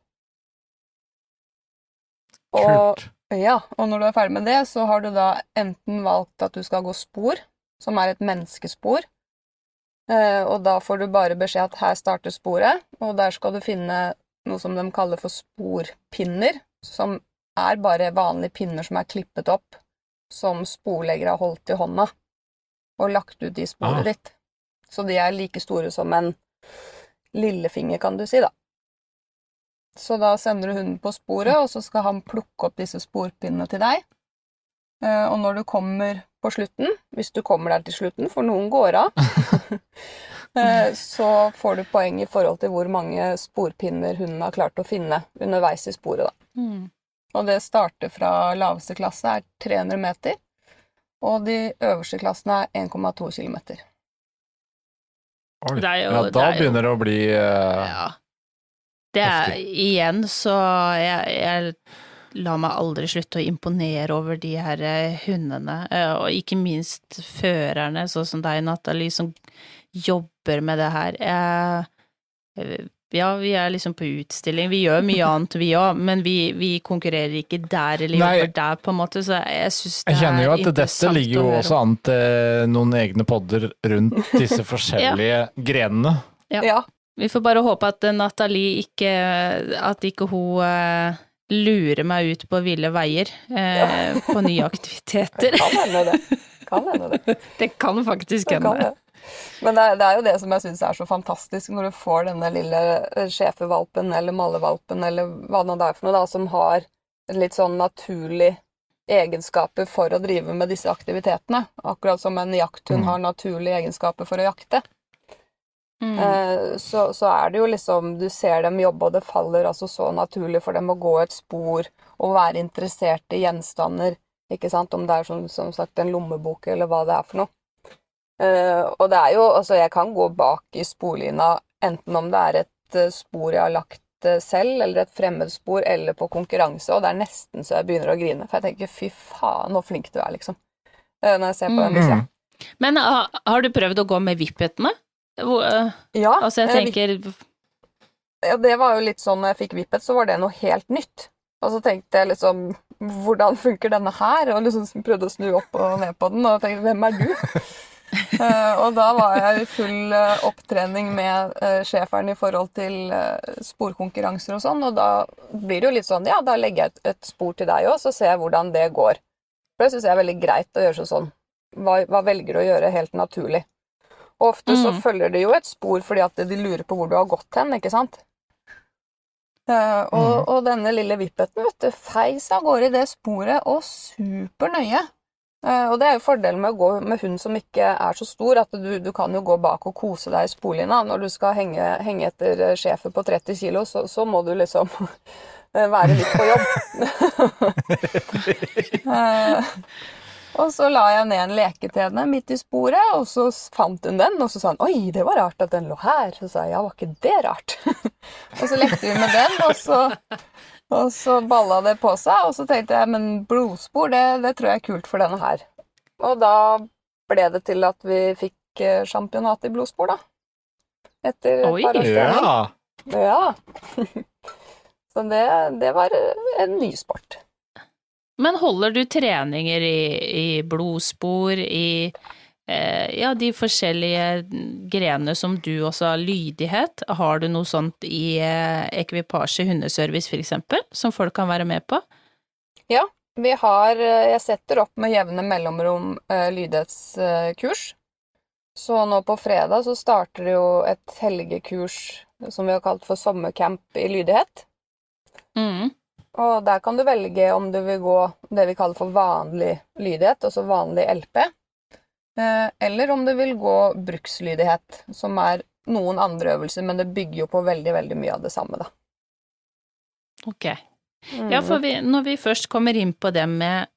Og Kult. ja, og når du er ferdig med det, så har du da enten valgt at du skal gå spor, som er et menneskespor, eh, og da får du bare beskjed at her starter sporet, og der skal du finne noe som de kaller for sporpinner, som er bare vanlige pinner som er klippet opp, som sporleggere har holdt i hånda, og lagt ut i sporet Ah. ditt. Så de er like store som en lillefinger, kan du si, da. Så da sender du hunden på sporet, og så skal han plukke opp disse sporpinnene til deg. Eh, Og når du kommer på slutten, hvis du kommer der til slutten, for noen går av, eh, så får du poeng i forhold til hvor mange sporpinner hunden har klart å finne underveis i sporet, da. Mm. Og det starter fra laveste klasse er 300 meter, og de øverste klassene er 1,2 km. Oi. Det er jo- ja, det da jo- begynner det å bli uh, Ja. Det er igjen så jeg, jeg lar meg aldri slutte å imponere over de her eh, hundene, eh, og ikke minst førerne, sånn som deg, Nathalie, som jobber med det her. Jeg, ja, vi er liksom på utstilling, vi gjør mye annet vi òg, men vi, vi konkurrerer ikke der eller Nei. jobber der, på en måte, så jeg syns det er Jeg kjenner jo at dette ligger jo også an til noen egne podder rundt disse forskjellige grenene. Ja. Ja. Vi får bare håpe at Nathalie ikke At ikke hun eh, lurer meg ut på ville veier eh, på nye aktiviteter. Kan hende det. Kan hende det. Det kan faktisk Det kan hende. Men det er, det er jo det som jeg syns er så fantastisk, når du får denne lille eh, schæfervalpen eller malevalpen eller hva det er for noe, da, som har litt sånn naturlig egenskaper for å drive med disse aktivitetene. Akkurat som en jakthund Mm. har naturlige egenskaper for å jakte. Mm. Eh, så, så er det jo liksom Du ser dem jobbe, og det faller altså så naturlig for dem å gå et spor og være interessert i gjenstander. Ikke sant? Om det er som, som sagt en lommebok eller hva det er for noe. Eh, og det er jo Altså, jeg kan gå bak i sporlina enten om det er et eh, spor jeg har lagt eh, selv, eller et fremmedspor, eller på konkurranse, og det er nesten så jeg begynner å grine. For jeg tenker fy faen, så flink du er, liksom. Eh, når jeg ser på den Mm. Men ha, har du prøvd å gå med vippetene? Hvor- eh, Ja, Altså, jeg tenker Ja, det var jo litt sånn når jeg fikk Vippet, så var det noe helt nytt. Og så tenkte jeg liksom Hvordan funker denne her? Og liksom prøvde å snu opp og ned på den, og tenkte hvem er du? Eh, og da var jeg i full eh, opptrening med uh, schæferen i forhold til eh, sporkonkurranser og sånn, og da blir det jo litt sånn Ja, da legger jeg et, et spor til deg òg, så ser jeg hvordan det går. For det syns jeg er veldig greit å gjøre sånn. Hva, hva velger du å gjøre helt naturlig? Og ofte så Mm. følger det jo et spor fordi at de lurer på hvor du har gått hen, ikke sant? Uh, og, Mhm. og denne lille vippeten, vet du, feis av gårde i det sporet, og supernøye. Eh, og det er jo fordelen med å gå med hund som ikke er så stor, at du, du kan jo gå bak og kose deg i sporlina. Når du skal henge, henge etter sjefet på 30 kilo, så, så må du liksom eh, være litt på jobb. Eh, og så la jeg ned en leke til henne midt i sporet, og så fant hun den, og så sa hun 'oi, det var rart at den lå her'. Så sa jeg 'ja, var ikke det rart'? og så lekte vi med den, og så, og så balla det på seg, og så tenkte jeg 'men blodspor, det, det tror jeg er kult for denne her'. Og da ble det til at vi fikk sjampionat championat i blodspor, da. Etter et Oi. par års trening. Ja. Ja. så det, det var en ny sport. Men holder du treninger i, i blodspor, i eh, ja, de forskjellige grenene som du også har lydighet? Har du noe sånt i eh, ekvipasje, hundeservice for eksempel, som folk kan være med på? Vi har eh, Jeg setter opp med jevne mellomrom eh, lydighetskurs. Så nå på fredag så starter det jo et helgekurs som vi har kalt for sommercamp i lydighet. Mm. Og der kan du velge om du vil gå det vi kaller for vanlig lydighet, altså vanlig LP, eh, eller om det vil gå brukslydighet, som er noen andre øvelser, men det bygger jo på veldig, veldig mye av det samme, da. Ok. Ja, for vi, når vi først kommer inn på det med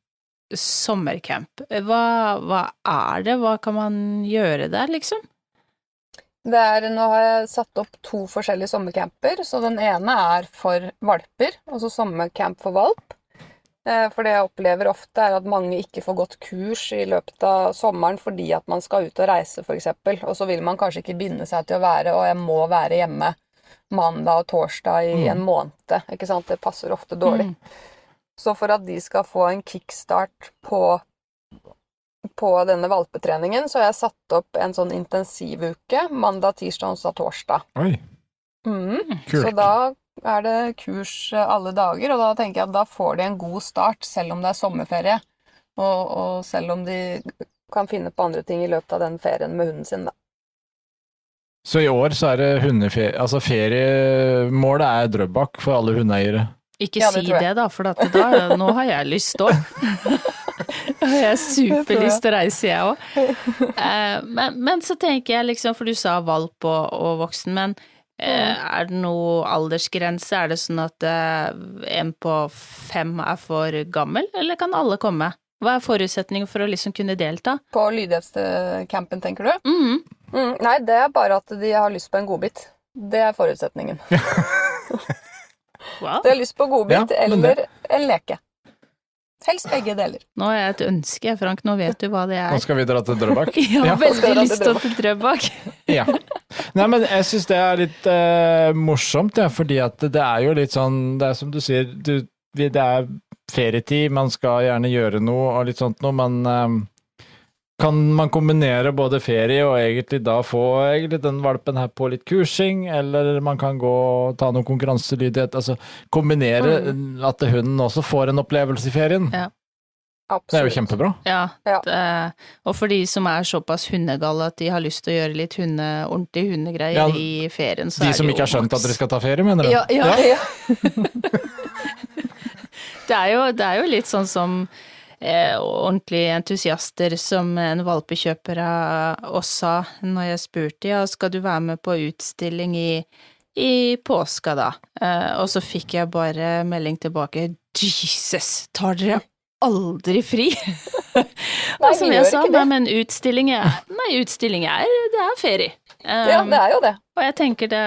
sommercamp, hva, hva er det, hva kan man gjøre der, liksom? Det er, nå har jeg satt opp to forskjellige sommercamper. Så den ene er for valper, altså sommercamp for valp. Eh, For det jeg opplever ofte, er at mange ikke får gått kurs i løpet av sommeren fordi at man skal ut og reise, f.eks. Og så vil man kanskje ikke binde seg til å være Og jeg må være hjemme mandag og torsdag i Mm. en måned. Ikke sant? Det passer ofte dårlig. Mm. Så for at de skal få en kickstart på, på denne valpetreningen, så har jeg satt opp en sånn intensivuke mandag, tirsdag, onsdag, torsdag. Oi, Mm. kult. Så da er det kurs eh, alle dager, og da tenker jeg at da får de en god start, selv om det er sommerferie. Og, og selv om de kan finne på andre ting i løpet av den ferien med hunden sin, da. Så i år så er det hundeferie Altså feriemålet er Drøbak for alle hundeeiere. Ikke Ja, det si det, da, for at da, nå har jeg lyst òg. jeg har superlyst til å reise, jeg òg. Eh, men, men så tenker jeg liksom, for du sa valp og, og voksen, men eh, er det noe aldersgrense? Er det sånn at eh, en på fem er for gammel, eller kan alle komme? Hva er forutsetningen for å liksom kunne delta? På lydighetscampen, tenker du? Mhm. Mm, nei, det er bare at de har lyst på en godbit. Det er forutsetningen. Wow. De har lyst på godbit Ja, eller en leke. Helst begge deler. Nå har jeg et ønske, Frank, nå vet du hva det er. Nå skal vi dra til Drøbak. Har Ja. Veldig lyst til å å til Drøbak. Ja. Nei, men jeg syns det er litt uh, morsomt, ja, fordi at det er jo litt sånn Det er som du sier, du, det er ferietid, man skal gjerne gjøre noe og litt sånt noe, men eh, kan man kombinere både ferie og egentlig da få egentlig den valpen her på litt kursing, eller man kan gå og ta noe konkurranselydighet, altså kombinere at hunden også får en opplevelse i ferien. Ja. Det er jo kjempebra. Ja, Ja. det, og for de som er såpass hundegale at de har lyst til å gjøre litt hunde, ordentlige hundegreier Ja, i ferien, så De er som det jo ikke har skjønt at dere skal ta ferie, mener du? Ja, ja. Ja. Det er jo, det er jo litt sånn som ordentlige entusiaster som en valpekjøper også sa når jeg spurte ja, skal du være med på utstilling i, i påska da? Eh, og så fikk jeg bare melding tilbake Jesus, tar dere aldri fri? og som jeg sa, nei, men utstilling er Nei, utstilling er, det er ferie. ja, Um, det er jo det. og jeg tenker det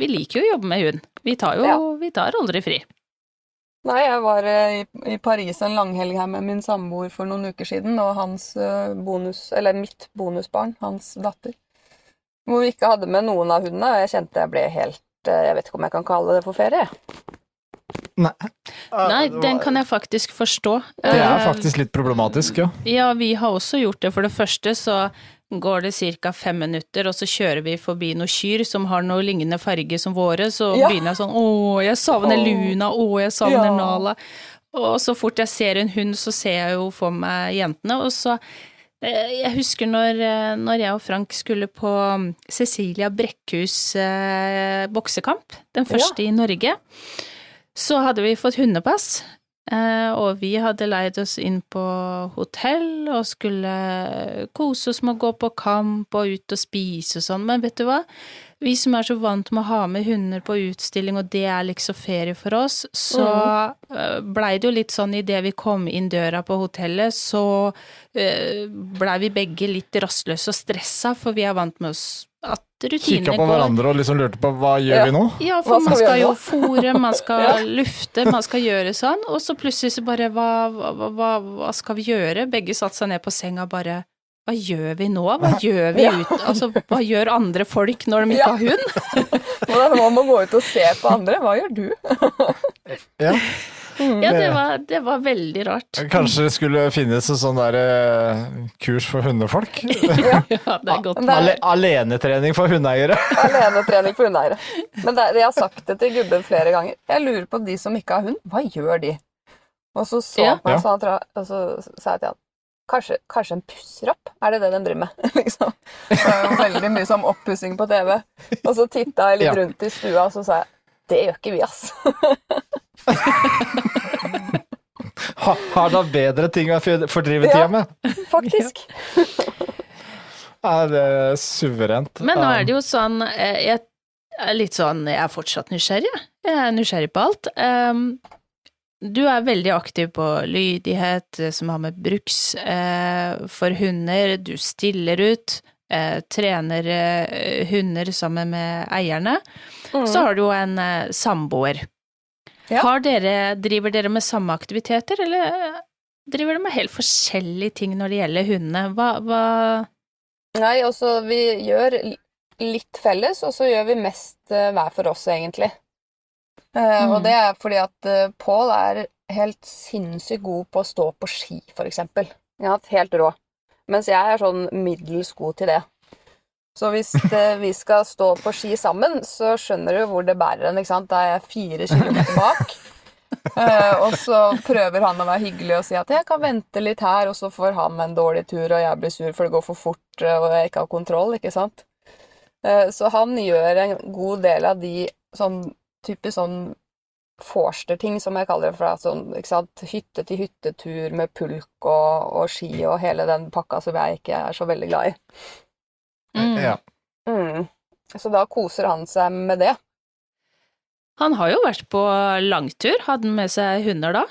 Vi liker jo å jobbe med hund. Vi tar jo Ja. Vi tar aldri fri. Nei, jeg var eh, i, i Paris en langhelg her med min samboer for noen uker siden, og hans eh, bonus, eller mitt bonusbarn, hans datter. Hvor vi ikke hadde med noen av hundene, og jeg kjente jeg ble helt eh, Jeg vet ikke om jeg kan kalle det for ferie. Nei. Nei, den kan jeg faktisk forstå. Det er faktisk litt problematisk, ja. Ja, vi har også gjort det. For det første så går det ca. fem minutter, og så kjører vi forbi noen kyr som har noe lignende farge som våre, så Ja. begynner jeg sånn Å, jeg savner Luna, å, jeg savner Ja. Nala. Og så fort jeg ser en hund, så ser jeg jo for meg jentene, og så eh, jeg husker når, eh, når jeg og Frank skulle på mm, Cecilia Brekkhus eh, boksekamp, den første i Norge, så hadde vi fått hundepass. Eh, og vi hadde leid oss inn på hotell og skulle kose oss med å gå på kamp og ut og spise og sånn, men vet du hva? Vi som er så vant med å ha med hunder på utstilling, og det er liksom ferie for oss, så mm. blei det jo litt sånn idet vi kom inn døra på hotellet, så uh, blei vi begge litt rastløse og stressa, for vi er vant med oss at rutinene går Kikka på hverandre og liksom lurte på hva gjør Ja. vi nå? ja, for skal man skal jo fòre, man skal Ja. lufte, man skal gjøre sånn, og så plutselig så bare hva, hva, hva, hva skal vi gjøre? Begge satte seg ned på senga bare hva gjør vi nå? Hva gjør vi Ja. ut Altså, hva gjør andre folk når de ikke Ja. har hund? Hvordan man må gå ut og se på andre. Hva gjør du? Ja. Ja, det var, det var veldig rart. Kanskje det skulle finnes en sånn der eh, kurs for hundefolk? Ja, det er godt. Men det er- Ale alenetrening for hundeeiere. Alenetrening for hundeeiere. Men det, jeg har sagt det til gubben flere ganger. Jeg lurer på de som ikke har hund, hva gjør de? Og så så Ja. han på meg, Ja. så, han tra- og så sa jeg til han Kanskje, kanskje en pusseropp? Er det det de driver med? liksom. Det er jo veldig mye som oppussing på TV. Og så titta jeg litt Ja. rundt i stua, og så sa jeg det gjør ikke vi, ass. Ha, har da bedre ting å fordrive Ja. tida med. Faktisk. Ja, det er suverent. Men nå er det jo sånn eh, Jeg er litt sånn Jeg er fortsatt nysgjerrig. Jeg er nysgjerrig på alt. Um, du er veldig aktiv på lydighet, eh, som har med bruks eh, for hunder. Du stiller ut, eh, trener hunder sammen med eierne. Så har du jo en eh, samboer. Ja. Har dere, driver dere med samme aktiviteter, eller driver dere med helt forskjellige ting når det gjelder hundene? Hva, hva Nei, altså vi gjør litt felles, og så gjør vi mest uh, hver for oss, egentlig. Uh, Mm. Og det er fordi at uh, Pål er helt sinnssykt god på å stå på ski, for eksempel. Ja, helt rå. Mens jeg er sånn middels god til det. Så hvis det, vi skal stå på ski sammen, så skjønner du hvor det bærer hen. Da er jeg fire kilometer bak. Uh, og så prøver han å være hyggelig og si at jeg kan vente litt her, og så får han en dårlig tur, og jeg blir sur for det går for fort, eh, og jeg ikke har kontroll, ikke sant. Uh, så han gjør en god del av de sånn type sånn Forster-ting, som jeg kaller det. For sånn, ikke sant? Hytte til hyttetur med pulk og, og ski og hele den pakka som jeg ikke er så veldig glad i. mm. Ja. Mm. Så da koser han seg med det. Han har jo vært på langtur. Hadde han med seg hunder da?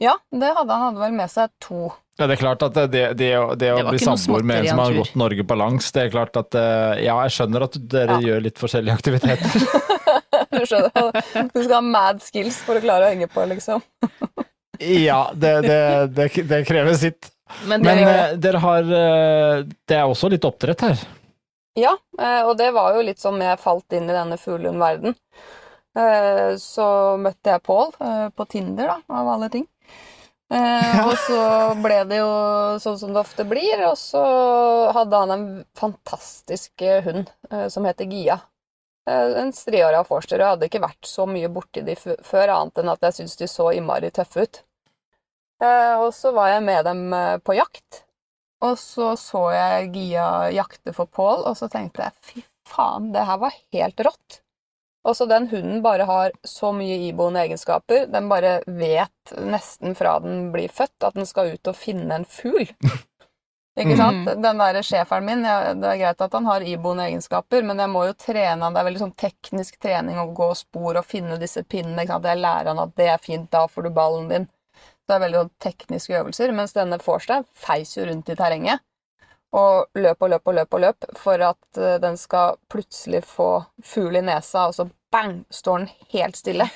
Ja, det hadde han. hadde vel med seg to. Ja, det er klart at det, det, det, det å Det bli samboer med en som har gått Norge på langs, det er klart at eh, Ja, jeg skjønner at dere Ja. gjør litt forskjellige aktiviteter. Du skjønner? Du skal ha mad skills for å klare å henge på, liksom. Ja, det, det, det, det krever sitt. Men det Men eh, dere har eh, Det er også litt oppdrett her. Ja, eh, og det var jo litt som jeg falt inn i denne fuglehundverden. Eh, Så møtte jeg Pål på Tinder, da, av alle ting. Ja. Og så ble det jo sånn som det ofte blir, og så hadde han en fantastisk hund som heter Gia. En striåra forster. og Jeg hadde ikke vært så mye borti de før, annet enn at jeg syntes de så innmari tøffe ut. Eh, Og så var jeg med dem eh, på jakt, og så så jeg Gia jakte for Pål, og så tenkte jeg fy faen, det her var helt rått. Også den hunden bare har så mye iboende egenskaper. Den bare vet nesten fra den blir født at den skal ut og finne en fugl. Ikke sant? Den derre schæferen min, ja, det er greit at han har iboende egenskaper, men jeg må jo trene han. Det er veldig sånn teknisk trening å gå spor og finne disse pinnene. Jeg lærer han at det er fint, da får du ballen din. Det er veldig sånn tekniske øvelser, mens denne Forstein feis jo rundt i terrenget. Og løp og løp og løp og løp for at eh, den skal plutselig få fugl i nesa, og så bang, står den helt stille.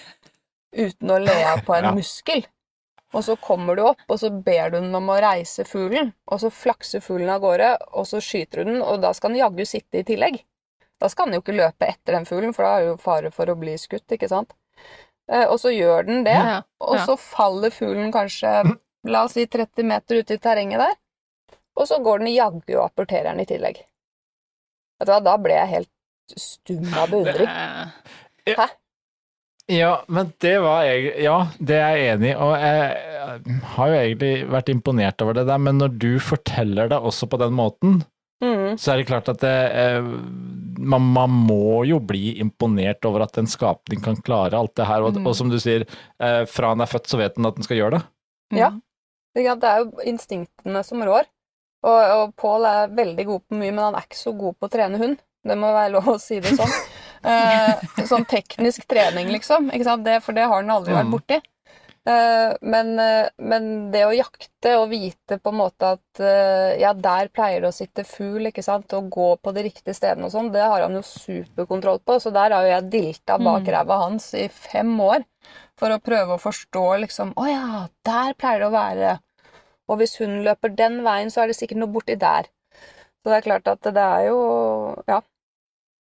Uten å le av på en Ja. muskel. Og så kommer du opp, og så ber du den om å reise fuglen. Og så flakser fuglen av gårde, og så skyter du den, og da skal den jaggu sitte i tillegg. Da skal den jo ikke løpe etter den fuglen, for da er det jo fare for å bli skutt, ikke sant. Eh, Og så gjør den det, Ja, og så faller fuglen kanskje, la oss si 30 meter ute i terrenget der, og så går den jaggu og apporterer den i tillegg. Vet du hva, da ble jeg helt stum av beundring. Hæ? Ja, men det var jeg Ja, det er jeg enig i, og jeg har jo egentlig vært imponert over det der, men når du forteller det også på den måten, Så er det klart at det, eh, man, man må jo bli imponert over at en skapning kan klare alt det her, og, Mm. og som du sier, eh, fra han er født så vet han at han skal gjøre det. Ja. Ikke Det er jo instinktene som rår. Og, og Pål er veldig god på mye, men han er ikke så god på å trene hund. Det må være lov å si det sånn. Eh, sånn teknisk trening, liksom. Ikke sant? Det, for det har han aldri vært Mm. borti. Eh, men, eh, men det å jakte og vite på en måte at eh, ja, der pleier det å sitte fugl, ikke sant, og gå på de riktige stedene og sånn, det har han jo superkontroll på. Så der har jo jeg dilta bak Mm. ræva hans i fem år for å prøve å forstå liksom Å ja, der pleier det å være. Og hvis hun løper den veien, så er det sikkert noe borti der. Så det er klart at det er jo Ja.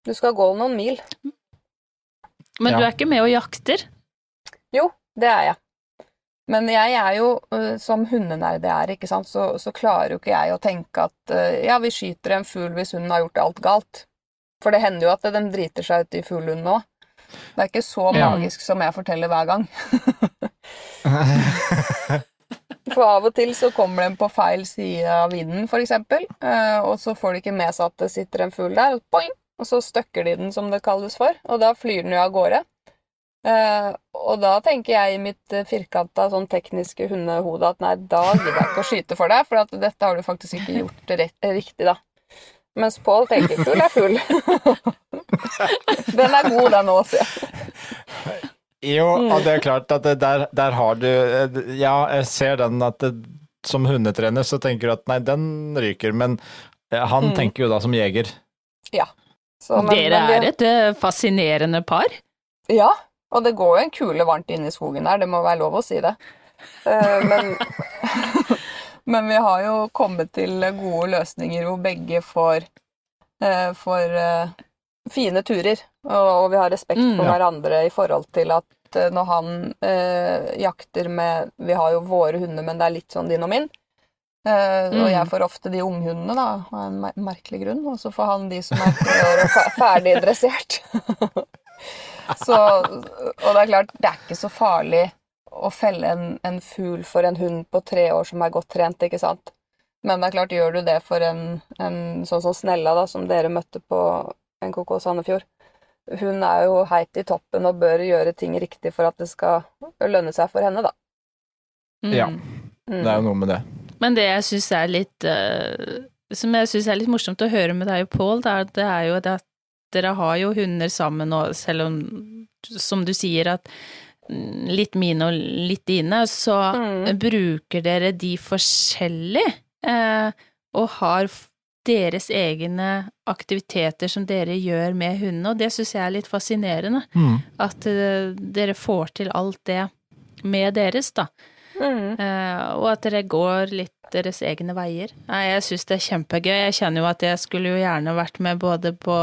Du skal gå noen mil. Men du er ikke med og jakter? Jo, det er jeg. Men jeg er jo, øh, som hundenerd jeg er, ikke sant, så, så klarer jo ikke jeg å tenke at øh, ja, vi skyter en fugl hvis hunden har gjort alt galt. For det hender jo at de driter seg ut i fuglehunden òg. Det er ikke så Ja. magisk som jeg forteller hver gang. For av og til så kommer de på feil side av vinden, f.eks., eh, og så får de ikke med seg at det sitter en fugl der, og boing, og så støkker de den, som det kalles for, og da flyr den jo av gårde. Eh, og da tenker jeg i mitt uh, firkanta sånn tekniske hundehode at nei, da gidder jeg ikke å skyte for deg, for at dette har du faktisk ikke gjort rett, riktig, da. Mens Pål tenker fugl er fugl. den er god, den òg, sier jeg. Jo, og det er klart at der, der har du eh, Ja, jeg ser den at det, som hundetrener så tenker du at nei, den ryker, men eh, han Mm. tenker jo da som jeger. Så, men- Dere men er et eh, fascinerende par. Ja, og det går jo en kule varmt inn i skogen her, det må være lov å si det. Eh, men, men vi har jo kommet til gode løsninger hvor begge får, eh, får eh, fine turer, og, og vi har respekt Mm. for Ja. hverandre i forhold til at når han jakter med Vi har jo våre hunder, men det er litt sånn din og min. Og Mm. jeg får ofte de unghundene, da, av en mer- merkelig grunn. Og så får han de som er tre år og ferdig dressert. så, og det er klart, det er ikke så farlig å felle en, en fugl for en hund på tre år som er godt trent, ikke sant. Men det er klart, gjør du det for en, en sånn som Snella, da, som dere møtte på NKK Sandefjord. Hun er jo heit i toppen og bør gjøre ting riktig for at det skal lønne seg for henne, da. Mm. Ja. Mm. Det er jo noe med det. Men det jeg syns er litt uh, Som jeg syns er litt morsomt å høre med deg og Pål, det, er- det er jo det at dere har jo hunder sammen, og selv om, som du sier, at litt mine og litt dine, så Mm. bruker dere de forskjellig, eh, og har deres egne aktiviteter som dere gjør med hundene, og det syns jeg er litt fascinerende. Mm. At uh, dere får til alt det med deres, da. Mm. Eh, og at dere går litt deres egne veier. Nei, jeg syns det er kjempegøy. Jeg kjenner jo at jeg skulle jo gjerne vært med både på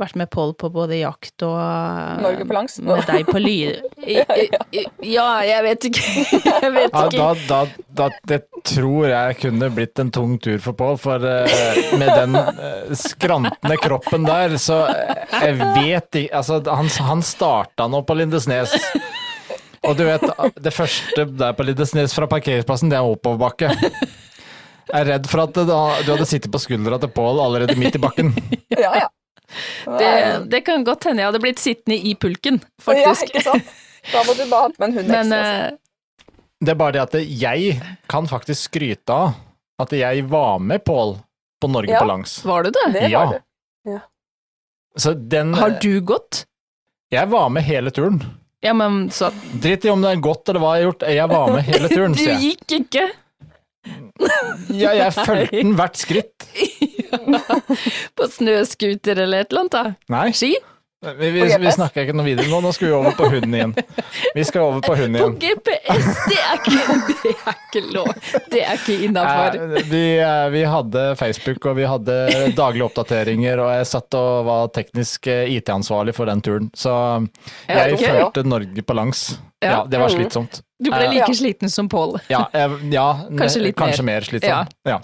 vært med Pål på både jakt og Norge på langs. Med deg på ly... Ja, jeg vet ikke. Jeg vet Ja, da, da, da, det tror jeg kunne blitt en tung tur for Pål, for eh, med den eh, skrantende kroppen der, så eh, jeg vet ikke Altså, han, han starta nå på Lindesnes. Og du vet, det første der på Lindesnes fra parkeringsplassen, det er oppoverbakke. Jeg er redd for at du hadde sittet på skuldra til Pål allerede midt i bakken. Ja, ja. Det, det kan godt hende jeg hadde blitt sittende i pulken, faktisk. Ja, ikke sant? Da må du bare hatt med en hund Men ekstra. eh, Det er bare det at jeg kan faktisk skryte av at jeg var med Pål på Norge Ja. på langs. var du det? det ja. var du. Så den Har du gått? Jeg var med hele turen. Ja, men så Drit i om det er godt eller hva jeg har gjort, jeg var med hele turen, sier jeg. Du gikk ikke? Ja, jeg fulgte den hvert skritt. På snøscooter eller et eller annet, da? Nei, Ski? Vi, vi, vi snakker ikke noe videre nå, nå skal vi over på hunden igjen. Vi skal over på hunden igjen. På. GPS, det er ikke, det er ikke lov. Det er ikke innafor. Vi, eh, vi hadde Facebook og vi hadde daglige oppdateringer, og jeg satt og var teknisk eh, IT-ansvarlig for den turen. Så Ja, jeg følte ja. Norge på langs. Ja. det var slitsomt. Du ble eh, like Ja. sliten som Pål. Ja, ja Kanskje litt kanskje mer. mer slitsom. Ja.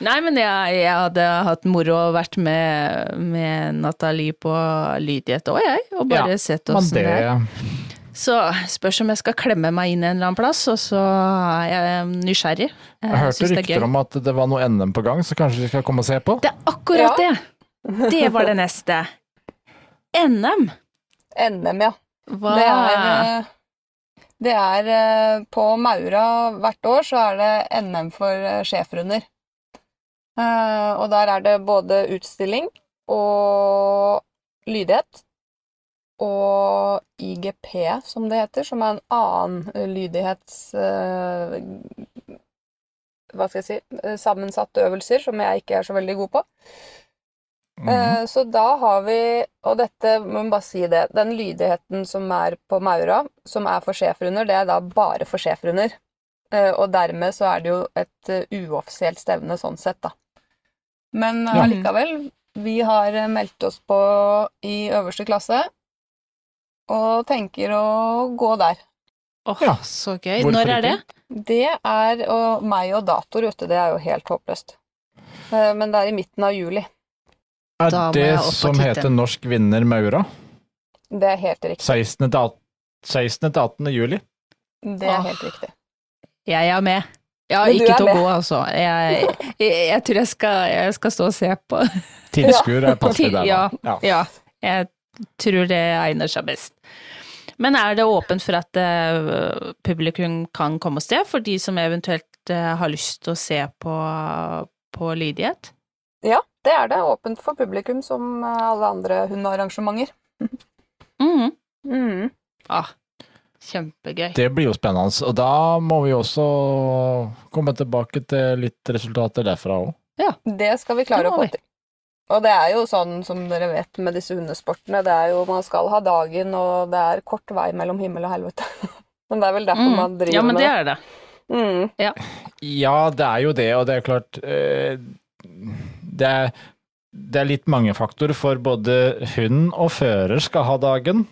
Nei, men jeg, jeg hadde hatt moro og vært med, med Nathalie på Lydighet òg, jeg. Og bare Ja, sett åssen det er. Så spørs om jeg skal klemme meg inn en eller annen plass, og så er jeg nysgjerrig. Jeg hørte er gøy. rykter om at det var noe NM på gang, så kanskje vi skal komme og se på? Det er akkurat det! Det var det neste. NM. NM, ja. Hva Det er, eh, det er eh, På Maura hvert år så er det NM for eh, schæferhunder. Eh, Og der er det både utstilling og lydighet. Og IGP, som det heter, som er en annen lydighets... Hva skal jeg si Sammensatte øvelser som jeg ikke er så veldig god på. Mhm. Eh, Så da har vi, og dette må vi bare si det, den lydigheten som er på Maura, som er for schæferhunder, det er da bare for schæferhunder. Eh, Og dermed så er det jo et eh, uoffisielt stevne sånn sett, da. Men allikevel, Ja. vi har meldt oss på i øverste klasse, og tenker å gå der. Åh, Ja. så gøy. Hvorfor Når er det? Det er og meg og dator, vet du, det er jo helt håpløst. Eh, Men det er i midten av juli. Er da det som titte. heter Norsk vinner Maura? Det er helt riktig. 16. til 16. til 18. juli? Det er Åh. helt riktig. Jeg er med. Ja, ikke til å gå, altså. Jeg, jeg, jeg tror jeg skal, jeg skal stå og se på. Tilskuer er passelig der, Ja. da. Ja. Ja, jeg tror det egner seg best. Men er det åpent for at uh, publikum kan komme og se, for de som eventuelt uh, har lyst til å se på, på lydighet? Ja, det er det. Åpent for publikum som eh, alle andre hundearrangementer. Mhm. Mm. Ah, kjempegøy. Det blir jo spennende, og da må vi også komme tilbake til litt resultater derfra òg. Det skal vi klare å få til. Og det er jo sånn som dere vet med disse hundesportene, det er jo man skal ha dagen, og det er kort vei mellom himmel og helvete. Men det er vel derfor Mm. man driver med Ja, men det det. er det. Mm. Ja, det er jo det, og det er klart eh, det, er, det er litt mange faktorer, for både hund og fører skal ha dagen,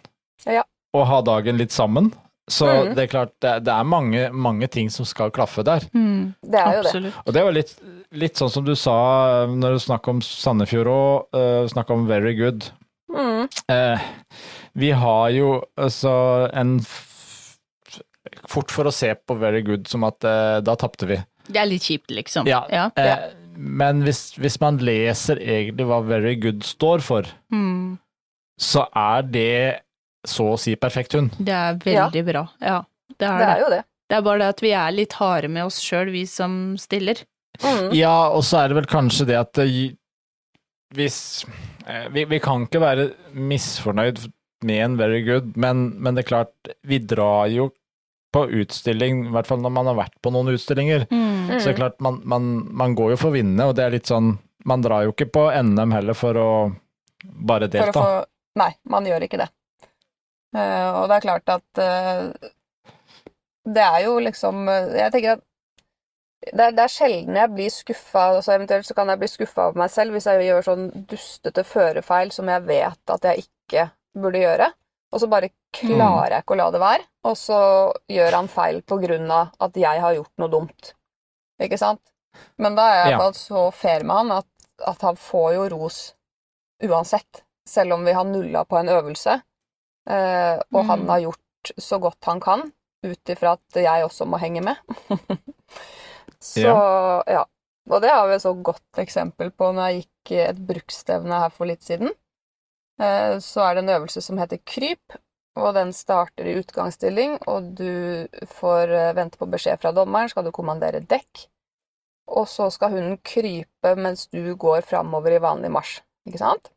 Ja. og ha dagen litt sammen. Så mm. det er klart, det, det er mange, mange ting som skal klaffe der. Mm, Det er jo det. Og det var litt, litt sånn som du sa eh, når du snakket om Sandefjord òg, uh, snakka om very good. Mm. Uh, vi har jo altså en f Fort for å se på very good som at uh, da tapte vi. Det er litt kjipt, liksom. Ja. ja. Eh, men hvis, hvis man leser egentlig hva very good står for, Mm, så er det så å si perfekt hund. det er veldig bra. Ja, det er Det det. er jo det. Det er bare det at vi er litt harde med oss sjøl, vi som stiller. Mm. Ja, og så er det vel kanskje det at det, hvis eh, vi, vi kan ikke være misfornøyd med en very good, men, men det er klart, vi drar jo på utstilling, i hvert fall når man har vært på noen utstillinger, Mm. så det er klart, man, man, man går jo for å vinne, og det er litt sånn Man drar jo ikke på NM heller for å bare For å delta. få Nei, man gjør ikke det. Uh, og det er klart at uh, det er jo liksom Jeg tenker at det er, det er sjelden jeg blir skuffa, altså eventuelt så kan jeg bli skuffa over meg selv hvis jeg gjør sånn dustete førefeil som jeg vet at jeg ikke burde gjøre, og så bare klarer jeg ikke å la det være, og så gjør han feil på grunn av at jeg har gjort noe dumt. Ikke sant? Men da er jeg Ja. så fair med han at, at han får jo ros uansett, selv om vi har nulla på en øvelse, eh, og han Mm. har gjort så godt han kan, ut ifra at jeg også må henge med. så ja. Og det har vi et så godt eksempel på når jeg gikk et bruksstevne her for litt siden. Eh, Så er det en øvelse som heter kryp, og den starter i utgangsstilling, og du får eh, vente på beskjed fra dommeren, skal du kommandere dekk, og så skal hunden krype mens du går framover i vanlig marsj, ikke sant?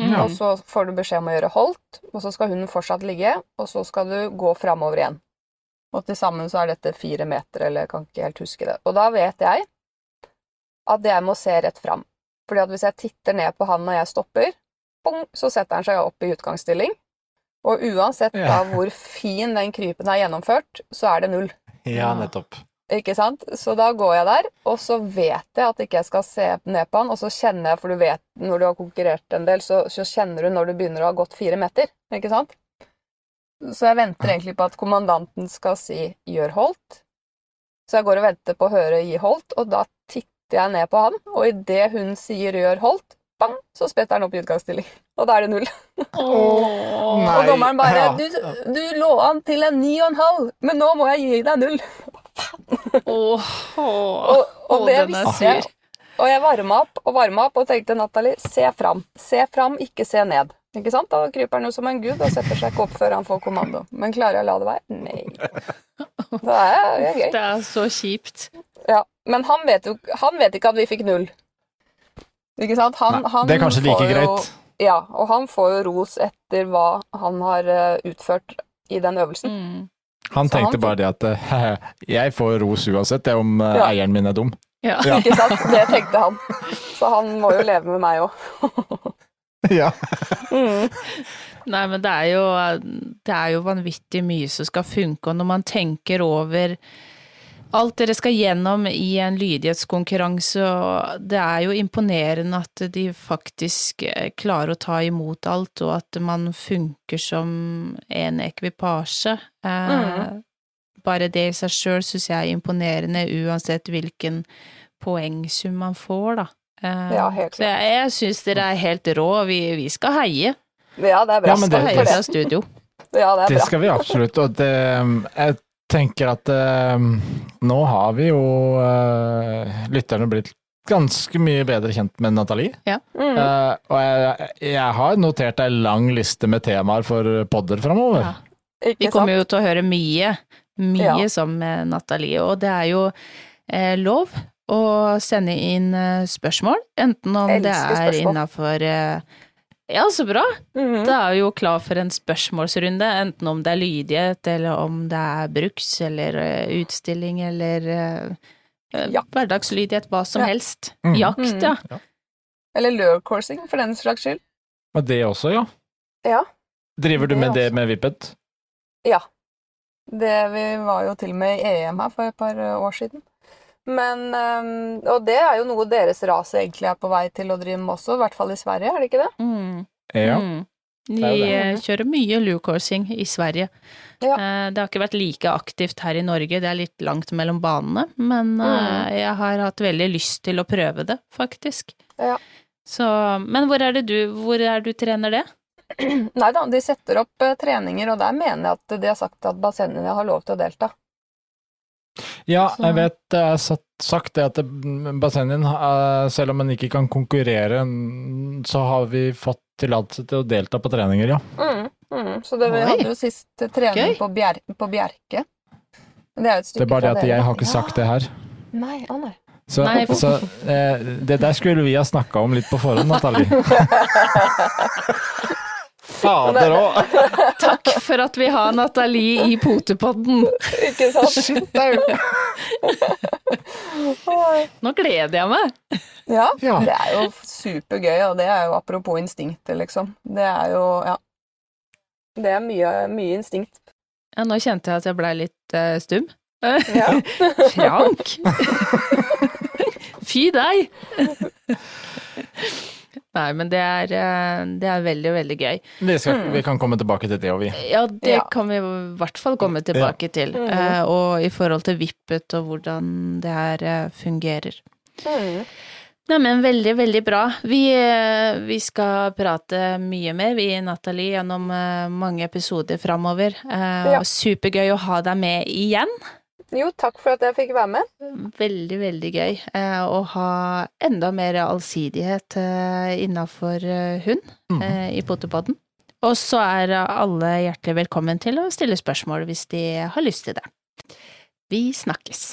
Mm. Og så får du beskjed om å gjøre holdt, og så skal hunden fortsatt ligge, og så skal du gå framover igjen. Og til sammen så er dette fire meter, eller jeg kan ikke helt huske det. Og da vet jeg at jeg må se rett fram. Fordi at hvis jeg titter ned på han når jeg stopper, bong, så setter han seg opp i utgangsstilling. Og uansett Ja. da hvor fin den krypen er gjennomført, så er det null. Ja, nettopp. Ikke sant? Så da går jeg der, og så vet jeg at ikke jeg skal se ned på han, og så kjenner jeg, for du vet når du har konkurrert en del, så, så kjenner du når du begynner å ha gått fire meter, ikke sant? Så jeg venter egentlig på at kommandanten skal si 'gjør holdt'. Så jeg går og venter på å høre 'gi holdt', og da titter jeg ned på han, og idet hun sier 'gjør holdt', bang, så spretter han opp i utgangsstilling. Og da er det null. Åh. Og dommeren bare ja. du, 'Du lå an til en ni og en halv, men nå må jeg gi deg null'. Åh, Og, og det visste jeg. Og jeg varma opp og varma opp og tenkte Natalie, se fram. Se fram, ikke se ned. Ikke sant? Da kryper han jo som en gud og setter seg ikke opp før han får kommando. Men klarer jeg å la det være? Nei. Det er, det er gøy. Det er så kjipt. Ja. Men han vet jo han vet ikke at vi fikk null. Ikke sant? Han, Nei, han det er kanskje like jo- greit. Ja, og han får jo ros etter hva han har eh, utført i den øvelsen. Mm. Han Så tenkte han, bare det at eh, jeg får ros uansett det om eh, Ja. eieren min er dum. Ja. Ja. Ikke sant? Det tenkte han. Så han må jo leve med meg òg. ja. Mm. Nei, men det er jo Det er jo vanvittig mye som skal funke, og når man tenker over alt dere skal gjennom i en lydighetskonkurranse, og det er jo imponerende at de faktisk eh, klarer å ta imot alt, og at man funker som en ekvipasje. Eh, Mm. Bare det i seg sjøl syns jeg er imponerende, uansett hvilken poengsum man får, da. Eh, Ja, helt så jeg, jeg syns dere er helt rå, vi, vi skal heie. Ja, det er bra. Ja, men Skal heie fra studio. Ja, det er Det skal vi absolutt. Og det, jeg tenker at eh, nå har vi jo eh, lytterne blitt ganske mye bedre kjent med Nathalie. Mm. Eh, og jeg, jeg har notert ei lang liste med temaer for podder framover. Ja. Vi kommer jo til å høre mye, mye Ja. som Nathalie, og det er jo eh, lov å sende inn eh, spørsmål, enten om det er innafor eh, Ja, så bra! Mhm. Da er vi jo klar for en spørsmålsrunde, enten om det er lydighet, eller om det er bruks, eller eh, utstilling, eller uh, ja. Hverdagslydighet, hva som Ja. helst. Mm. Jakt, ja. Eller lure-coursing, for den slags skyld. Og det også, ja. Ja. Driver du Det med det også. med Vippet? Ja. Det, vi var jo til og med i EM her for et par eh, år siden. Men ehm, Og det er jo noe deres rase egentlig er på vei til å drive med også, i hvert fall i Sverige, er det ikke det? Mm. Ja. Mm. De eh, kjører mye lure-coursing i Sverige. Ja. Eh, Det har ikke vært like aktivt her i Norge, det er litt langt mellom banene, men Mm. eh, jeg har hatt veldig lyst til å prøve det, faktisk. Ja. Så, men hvor er det du, hvor er du trener det? Nei da, de setter opp treninger, og der mener jeg at de har sagt at bassengene har lov til å delta. Ja, jeg vet jeg har sagt det at det- eh, selv om en ikke kan konkurrere, så har vi fått tillatelse til å delta på treninger, ja. Mm, mm. Så det, vi Oi. hadde jo sist trening på, Bjer på Bjerke. Det er et Det er bare det at jeg har ikke sagt det her. Nei, å nei. Så, Nei, for- så eh, det der skulle vi ha snakka om litt på forhånd, Nathalie. Fader òg! Takk for at vi har Nathalie i potepodden. Ikke sant? Shit! Nå gleder jeg meg. Ja, Ja. det er jo supergøy, og det er jo apropos instinktet, liksom. Det er jo, ja. Det er mye, mye instinkt Ja, nå kjente jeg at jeg blei litt uh, stum. Ja. Frank! Fy deg! Nei, men det er, eh, det er veldig, veldig gøy. Vi, skal, vi kan komme tilbake til det, og vi. Ja, det Ja. kan vi i hvert fall komme tilbake til. Mm. Uh, og i forhold til Vippet og hvordan det her eh, fungerer. Mm. Neimen, veldig, veldig bra. Vi, vi skal prate mye mer, vi, Nathalie, gjennom mange episoder framover. Eh, Ja. Supergøy å ha deg med igjen. Jo, takk for at jeg fikk være med. Veldig, veldig gøy eh, å ha enda mer allsidighet eh, innafor eh, hund mm. eh, i Potepodden. Og så er alle hjertelig velkommen til å stille spørsmål hvis de har lyst til det. Vi snakkes.